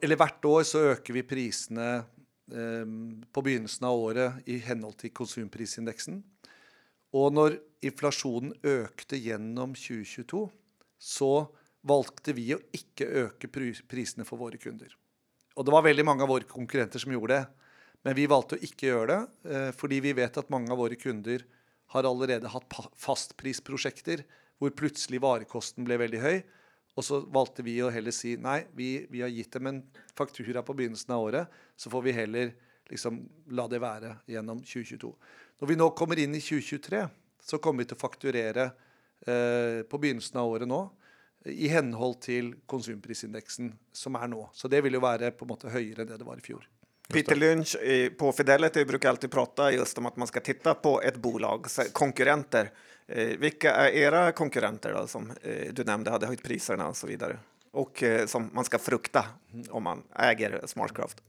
Speaker 6: Eller hvert år så øker vi prisene eh, på begynnelsen av året i henhold til konsumprisindeksen. Og når inflasjonen økte gjennom 2022, så valgte vi å ikke øke priserna prisene for våre kunder. og det var veldig mange av våre konkurrenter som gjorde det. Men vi valgte å ikke gjøre det, eh, fordi vi vet at mange av våre kunder har allerede hatt fastprisprosjekter hvor plutselig varekosten ble veldig høy. Og så valgte vi å heller si nei, vi, vi har gitt dem en faktura på begynnelsen av året, så får vi heller liksom la det være gjennom 2022. Når vi nå kommer inn i 2023, så kommer vi til å fakturere eh, på begynnelsen av året nå i henhold til konsumprisindeksen som er nå. Så det vil jo være på en måte høyere enn det det var i fjor.
Speaker 2: Peter Lynch på Fidelity brukar alltid prata just om att man ska titta på ett bolags konkurrenter. Eh, vilka är era konkurrenter då, som eh, du nämnde hade höjt priserna och så vidare? Och eh, som man ska frukta om man äger Smartcraft.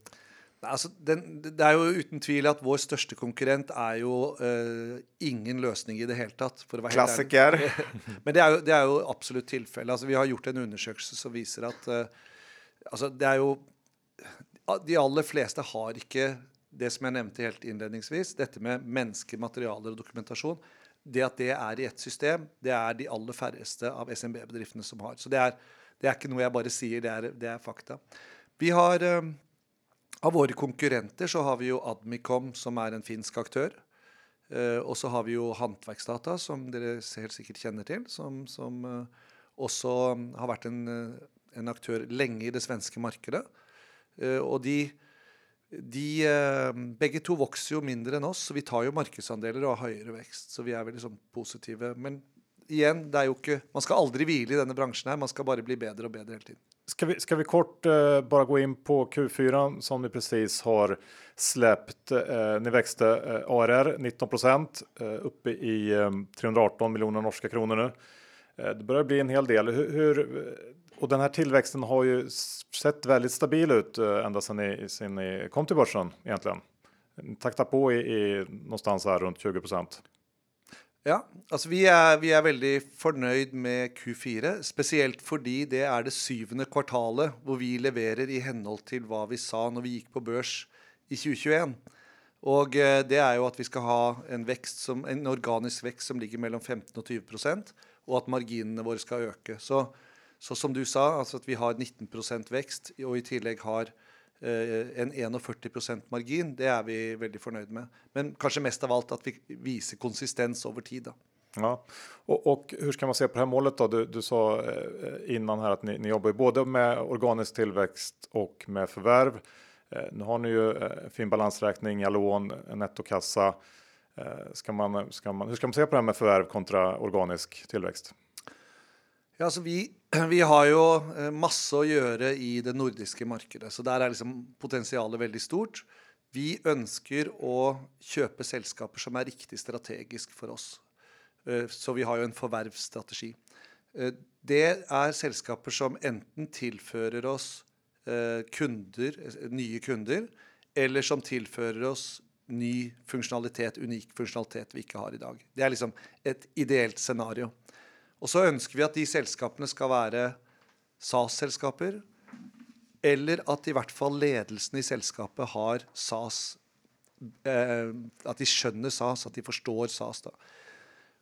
Speaker 6: Altså, den, det er jo uten tvil at vår største konkurrent er jo eh, ingen løsning i det hele tatt. For å være helt ærlig.
Speaker 2: Klassiker.
Speaker 6: Men det er jo, det er jo absolutt tilfellet. Altså, vi har gjort en undersøkelse som viser at eh, altså, det er jo De aller fleste har ikke det som jeg nevnte helt innledningsvis, dette med mennesker, materialer og dokumentasjon. Det at det er i ett system, det er de aller færreste av SMB-bedriftene som har. Så det er, det er ikke noe jeg bare sier, det er, det er fakta. Vi har eh, Av våre konkurrenter så har vi jo Admicom, som er en finsk aktør. Eh, og så har vi jo Håndverksdata, som dere helt sikkert kjenner til, som, som eh, også har vært en, en aktør lenge i det svenske markedet. Og de, de eh, Begge to vokser jo mindre enn oss, så vi tar jo markedsandeler og har høyere vekst. Så vi er veldig sånn positive. Men igjen, det er jo ikke Man skal aldri hvile i denne bransjen her, man skal bare bli bedre og bedre hele tiden.
Speaker 1: Ska vi, ska vi kort uh, bara gå in på Q4 som ni precis har släppt. Uh, ni växte uh, ARR 19 procent uppe i um, 318 miljoner norska kronor nu. Det börjar bli en hel del. Hur, hur, och den här tillväxten har ju sett väldigt stabil ut eh, ända sedan ni, sedan ni kom till börsen egentligen. Ni taktar på i, i någonstans här runt 20 procent.
Speaker 6: Ja, altså vi är vi er veldig fornøyd med Q4, speciellt fordi det är det syvende kvartalet hvor vi leverer i henhold till vad vi sa när vi gick på børs i 2021. Och eh, det är ju att vi ska ha en, vekst som, en organisk vekst som ligger mellan 15 och 20 och att marginene våre ska öka. Så, så som du sa, altså at vi har 19% vekst, og i tillegg har eh, en 41% margin, det er vi veldig fornøyd med. Men kanskje mest av alt at vi viser konsistens over tid. da.
Speaker 1: Ja, och, och hur ska man se på det här målet då? Du, du sa eh, innan här att ni, ni jobbar ju både med organisk tillväxt och med förvärv. Eh, nu har ni ju fin balansräkning, lån, en nettokassa. Ska man, ska man, hur ska man se på det här med förvärv kontra organisk tillväxt?
Speaker 6: Ja, så vi, vi har ju massor eh, masse göra gjøre i det nordiska markedet, så där är liksom potensialet väldigt stort. Vi önskar att köpa sällskap som är riktigt strategiska för oss. Eh, så vi har ju en förvärvsstrategi. Eh, det är sällskap som enten tillför oss kunder, nya kunder, eller som tillför oss ny funktionalitet, unik funktionalitet vi inte har i dag. Det är liksom ett ideellt scenario. Og så ønsker vi at de selskapene skal være SAS-selskaper, eller at i hvert fall ledelsen i selskapet har SAS eh, At de skjønner SAS, at de forstår SAS. da.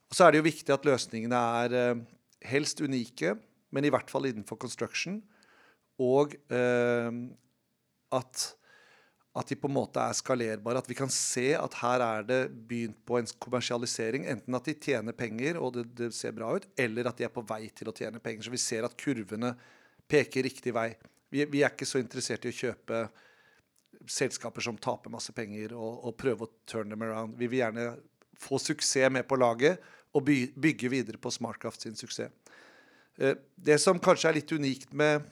Speaker 6: Og så er det jo viktig at løsningene er eh, helst unike, men i hvert fall innenfor construction. Og eh, at, at de på en måte er skalerbare. At vi kan se at her er det begynt på en kommersialisering. Enten at de tjener penger og det, det ser bra ut, eller at de er på vei til å tjene penger. Så vi ser at kurvene peker riktig vei. Vi, vi er ikke så interessert i å kjøpe selskaper som taper masse penger, og, og prøve å turn them around. Vi vil gjerne få suksess med på laget og by, bygge videre på Smartcraft sin suksess. Eh, det som kanskje er litt unikt med,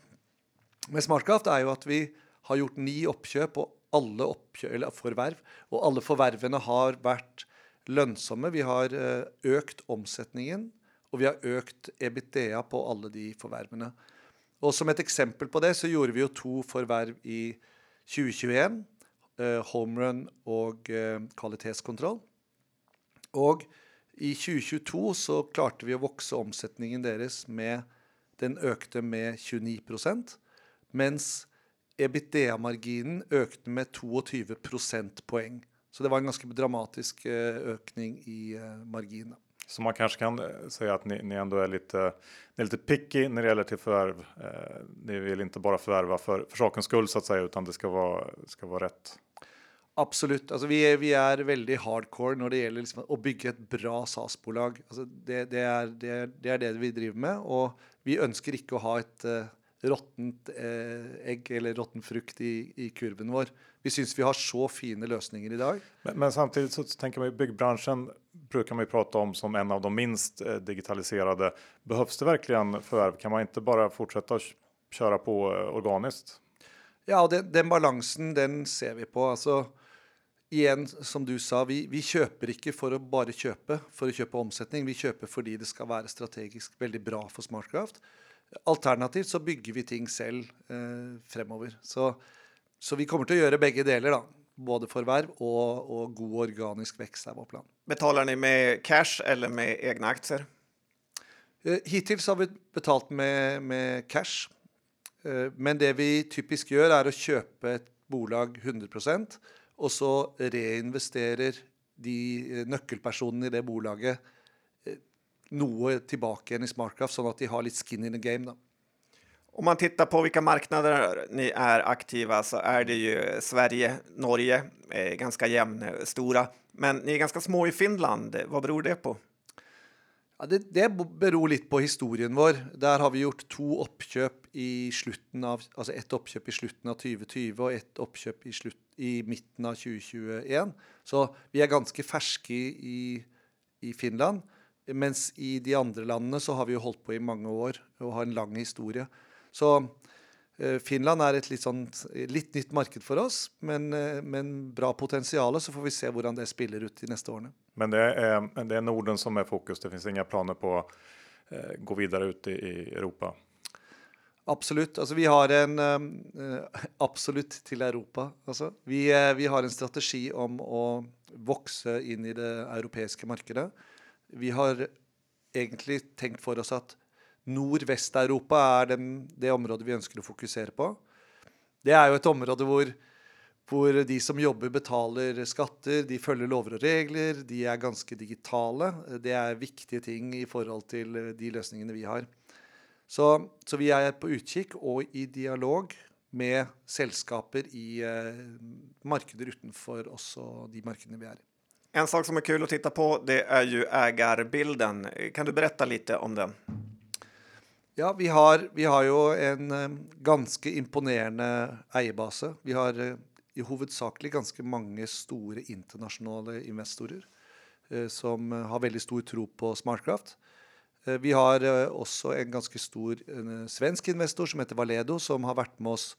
Speaker 6: med Smartcraft, er jo at vi har gjort ni oppkjøp, og alle oppkjøp, eller forverv, og alle forvervene har vært lønnsomme. Vi har eh, økt omsetningen, og vi har økt EBITDA på alle de forvervene. Og som et eksempel på det, så gjorde vi jo to forverv i 2021. Eh, Homerun og eh, kvalitetskontroll. Og i 2022 så klarte vi å vokse omsetningen deres med Den økte med 29 mens EBITDA-marginen økte med 22 prosentpoeng. Så det var en ganske dramatisk eh, økning i eh, marginen.
Speaker 1: Så man kanske kan eh, säga att ni, ni ändå är lite, ni är lite picky när det gäller till förvärv. Eh, ni vill inte bara förvärva för, för sakens skull så att säga, utan det ska vara, ska vara rätt.
Speaker 6: Absolutt. Altså, vi, er, vi er veldig hardcore når det gjelder liksom å bygge et bra SAS-bolag. Altså, det, det, er, det, det, er det vi driver med. Og vi ønsker ikke å ha et uh, råttent eh, egg eller råtten frukt i, i kurven vår. Vi syns vi har så fine løsninger i dag.
Speaker 1: Men, men samtidigt så tänker man ju byggbranschen brukar man ju prata om som en av de minst eh, digitaliserade. Behövs det verkligen förvärv? Kan man inte bara fortsätta köra på eh, organiskt?
Speaker 6: Ja, den, den balansen den ser vi på. altså igjen, som du sa, vi, vi, kjøper ikke for å bare kjøpe, for å kjøpe omsetning. Vi kjøper fordi det skal være strategisk veldig bra for Smartcraft. Alternativt så bygger vi ting selv eh, fremover. Så, så, vi kommer til å gjøre begge deler, da. Både forverv og, og god organisk vekst er vår plan.
Speaker 2: Betaler dere med cash eller med egne aksjer?
Speaker 6: Eh, hittil har vi betalt med, med cash. Eh, men det vi typisk gjør, er å kjøpe et bolag 100% og så reinvesterer de eh, nøkkelpersonene i det bolaget noe tilbake igjen i Smartcraft, sånn at de har litt skin in the game. da.
Speaker 2: Om man tittar på vilka marknader ni är aktiva så är det ju Sverige, Norge, eh, ganska jämnstora. Men ni är ganska små i Finland. Vad beror det på?
Speaker 6: Ja, det, det, beror litt på historien vår. Der har vi gjort to oppkjøp i slutten av Altså ett oppkjøp i slutten av 2020 og ett oppkjøp i, slutt, i midten av 2021. Så vi er ganske ferske i, i, Finland. Mens i de andre landene så har vi jo holdt på i mange år og har en lang historie. Så eh, Finland er et litt, sånn, litt nytt marked for oss, men, eh, men bra potensial. Så får vi se hvordan det spiller ut de neste årene.
Speaker 1: Men det är, det är Norden som är fokus. Det finns inga planer på att eh, gå vidare ut i, Europa.
Speaker 6: Absolutt. Altså, vi har en Absolutt til Europa. Altså, vi, vi, har en strategi om å vokse inn i det europeiske markedet. Vi har egentlig tenkt for oss at Nordvest-Europa er den, det området vi ønsker å fokusere på. Det er jo et område hvor hvor de som jobber, betaler skatter, de følger lover og regler, de er ganske digitale. Det er viktige ting i forhold til de løsningene vi har. Så, så vi er på utkikk og i dialog med selskaper i eh, markeder utenfor også de markedene vi er i.
Speaker 2: En sak som är kul att titta på, det är ju ägarbilden. Kan du berätta lite om den?
Speaker 6: Ja, vi har, vi har ju en eh, ganska imponerande ägarbas. Vi har eh, i huvudsak ganska många stora internationella investorer eh, som har väldigt stor tro på Smartcraft. Vi har också en ganska stor en, svensk investor som heter Valedo, som har varit med oss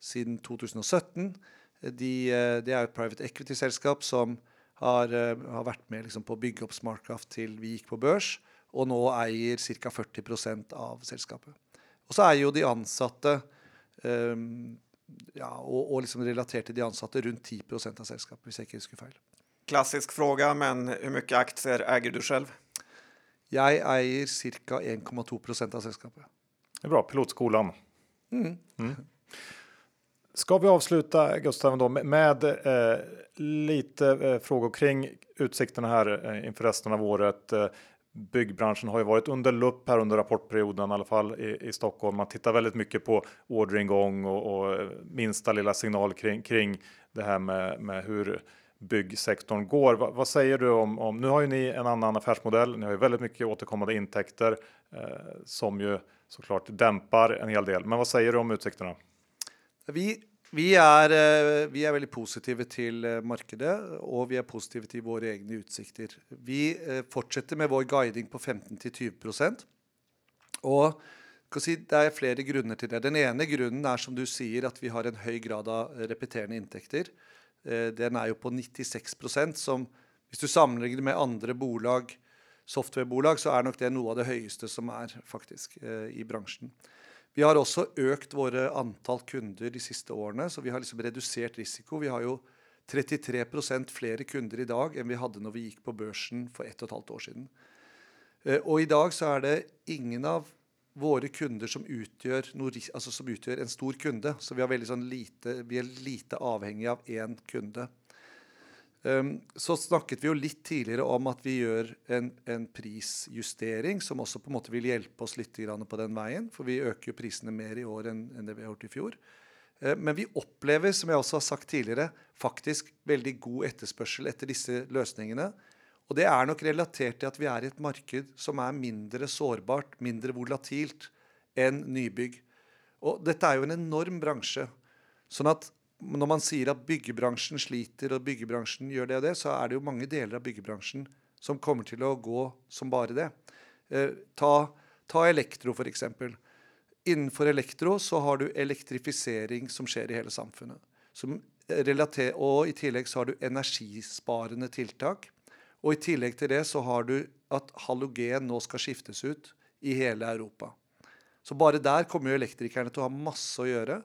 Speaker 6: sedan 2017. De, det är ett private equity-selskap som har, har, vært med liksom, på å bygge opp Smartcraft til vi gikk på børs, og nå eier ca. 40% av selskapet. Og så er jo de ansatte um, ja, og, og liksom relatert til de ansatte rundt 10% av selskapet, hvis jeg ikke husker feil.
Speaker 2: Klassisk fråga, men hvor mye aksjer eier du selv?
Speaker 6: Jeg eier ca. 1,2% av selskapet.
Speaker 1: Det är bra, pilotskolan.
Speaker 6: Mm. Mm.
Speaker 1: Ska vi avsluta Gustav då, med eh, lite eh, frågor kring utsikterna här eh, inför resten av året. Eh, byggbranschen har ju varit under lupp här under rapportperioden i alla fall i, i Stockholm. Man tittar väldigt mycket på orderingång och, och eh, minsta lilla signal kring, kring det här med, med hur byggsektorn går. Va, vad säger du om, om, nu har ju ni en annan affärsmodell. Ni har ju väldigt mycket återkommande intäkter eh, som ju såklart dämpar en hel del. Men vad säger du om utsikterna?
Speaker 6: Vi vi er, eh, vi er, veldig positive til eh, markedet, og vi er positive til våre egne utsikter. Vi eh, fortsetter med vår guiding på 15-20 Og si, det er flere grunner til det. Den ene grunnen er som du sier, at vi har en høy grad av repeterende inntekter. Den er jo på 96% som Hvis du sammenligner med andre bolag, softwarebolag, så er nok det noe av det høyeste som er faktisk i bransjen. Vi har också ökat våra antal kunder de senaste åren, så vi har liksom reducerat risiko. Vi har ju 33 procent fler kunder idag än vi hade när vi gick på börsen för ett och ett halvt år sedan. Och eh, idag så är det ingen av våra kunder som utgör, alltså som utgör en stor kunde. Så vi, sånn lite, vi är lite avhängiga av en kunde. Um, så snakket vi jo litt tidligere om at vi gjør en, en prisjustering som også på en måte vil hjelpe oss litt grann på den veien. For vi øker jo prisene mer i år enn, det vi har gjort i fjor. Ehm, men vi opplever, som jeg også har sagt tidligere, faktisk veldig god etterspørsel etter disse løsningene. Og det er nok relatert til at vi er i et marked som er mindre sårbart, mindre volatilt enn nybygg. Og dette er jo en enorm bransje. Sånn at når man sier at byggebransjen sliter og byggebransjen gjør det og det, så er det jo mange deler av byggebransjen som kommer til å gå som bare det. Eh, ta, ta elektro, f.eks. Innenfor elektro så har du elektrifisering som skjer i hele samfunnet. Som eh, relater, og i tillegg så har du energisparende tiltak. Og i tillegg til det så har du at halogen nå skal skiftes ut i hele Europa. Så bare der kommer jo elektrikerne til å ha masse å gjøre.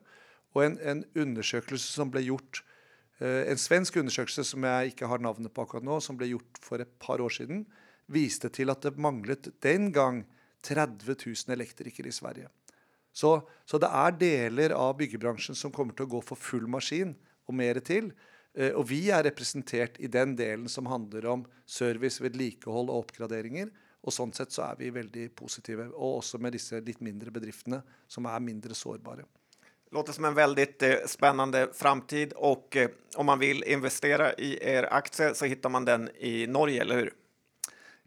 Speaker 6: Och en, en undersökelse som blev gjort, eh, en svensk undersökelse som jag inte har navnet på akkurat nu som blev gjort för ett par år sedan, visade till att det manglet den gång 30 000 elektriker i Sverige. Så, så det är delar av byggbranschen som kommer att gå för full maskin och mer till. Eh, vi är representerade i den delen som handlar om service, vedlikehold och uppgraderingar. Och sånt sett så är vi väldigt positiva och också med dessa lite mindre bedrifterna som är mindre sårbara.
Speaker 2: Låter som en väldigt eh, spännande framtid och eh, om man vill investera i er aktie så hittar man den i Norge, eller hur?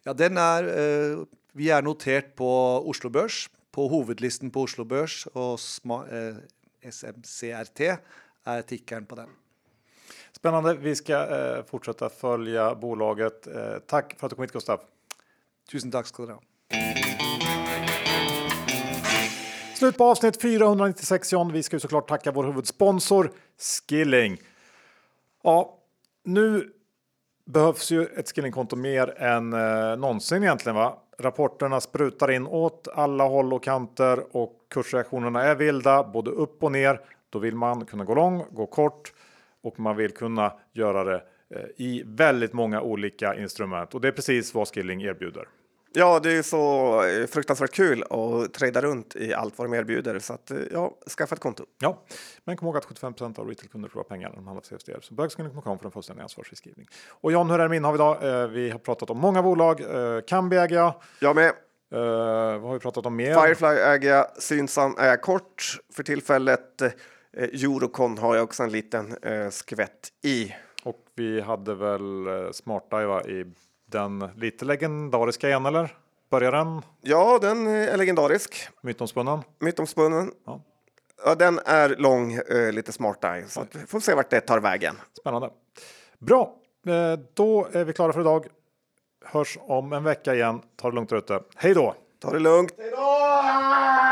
Speaker 6: Ja, den er, eh, vi er notert på Oslo Børs, på hovedlisten på Oslo Børs, og sma, eh, SMCRT er tikkeren på den.
Speaker 1: Spännande. Vi ska eh, fortsätta följa bolaget. Eh, tack för att du kom hit Gustav.
Speaker 6: Tusen takk skal dere ha.
Speaker 1: Slut på avsnitt 496 John. Vi ska ju såklart tacka vår huvudsponsor Skilling. Ja, nu behövs ju ett Skillingkonto mer än eh, någonsin egentligen. Va? Rapporterna sprutar in åt alla håll och kanter och kursreaktionerna är vilda, både upp och ner. Då vill man kunna gå lång, gå kort och man vill kunna göra det eh, i väldigt många olika instrument och det är precis vad Skilling erbjuder.
Speaker 2: Ja, det är så eh, fruktansvärt kul att trada runt i allt vad de erbjuder. Så att, eh, ja, skaffa ett konto.
Speaker 1: Ja, men kom ihåg att 75% av retailkunder förlorar pengar när de handlar på CFDR. Så bögskilling.com för en fullständig ansvarsfriskrivning. Och John, hur är det med innehav idag? Eh, vi har pratat om många bolag. Kambi äger jag.
Speaker 2: Jag med.
Speaker 1: Eh, vad har vi pratat om mer?
Speaker 2: Firefly äger jag, Synsam är jag kort för tillfället. Eurocon har jag också en liten eh, skvätt i.
Speaker 1: Och vi hade väl eh, Smarteye va, i den lite legendariska igen, eller? Börjar den?
Speaker 2: Ja, den är legendarisk.
Speaker 1: Mytomspunnen?
Speaker 2: Mytomspunnen.
Speaker 1: Ja.
Speaker 2: Ja, den är lång, eh, lite smart eye. Så att, vi får se vart det tar vägen.
Speaker 1: Spännande. Bra, eh, då är vi klara för idag. Hörs om en vecka igen. Ta det lugnt där ute. Hej då!
Speaker 2: Ta det lugnt. Hej då!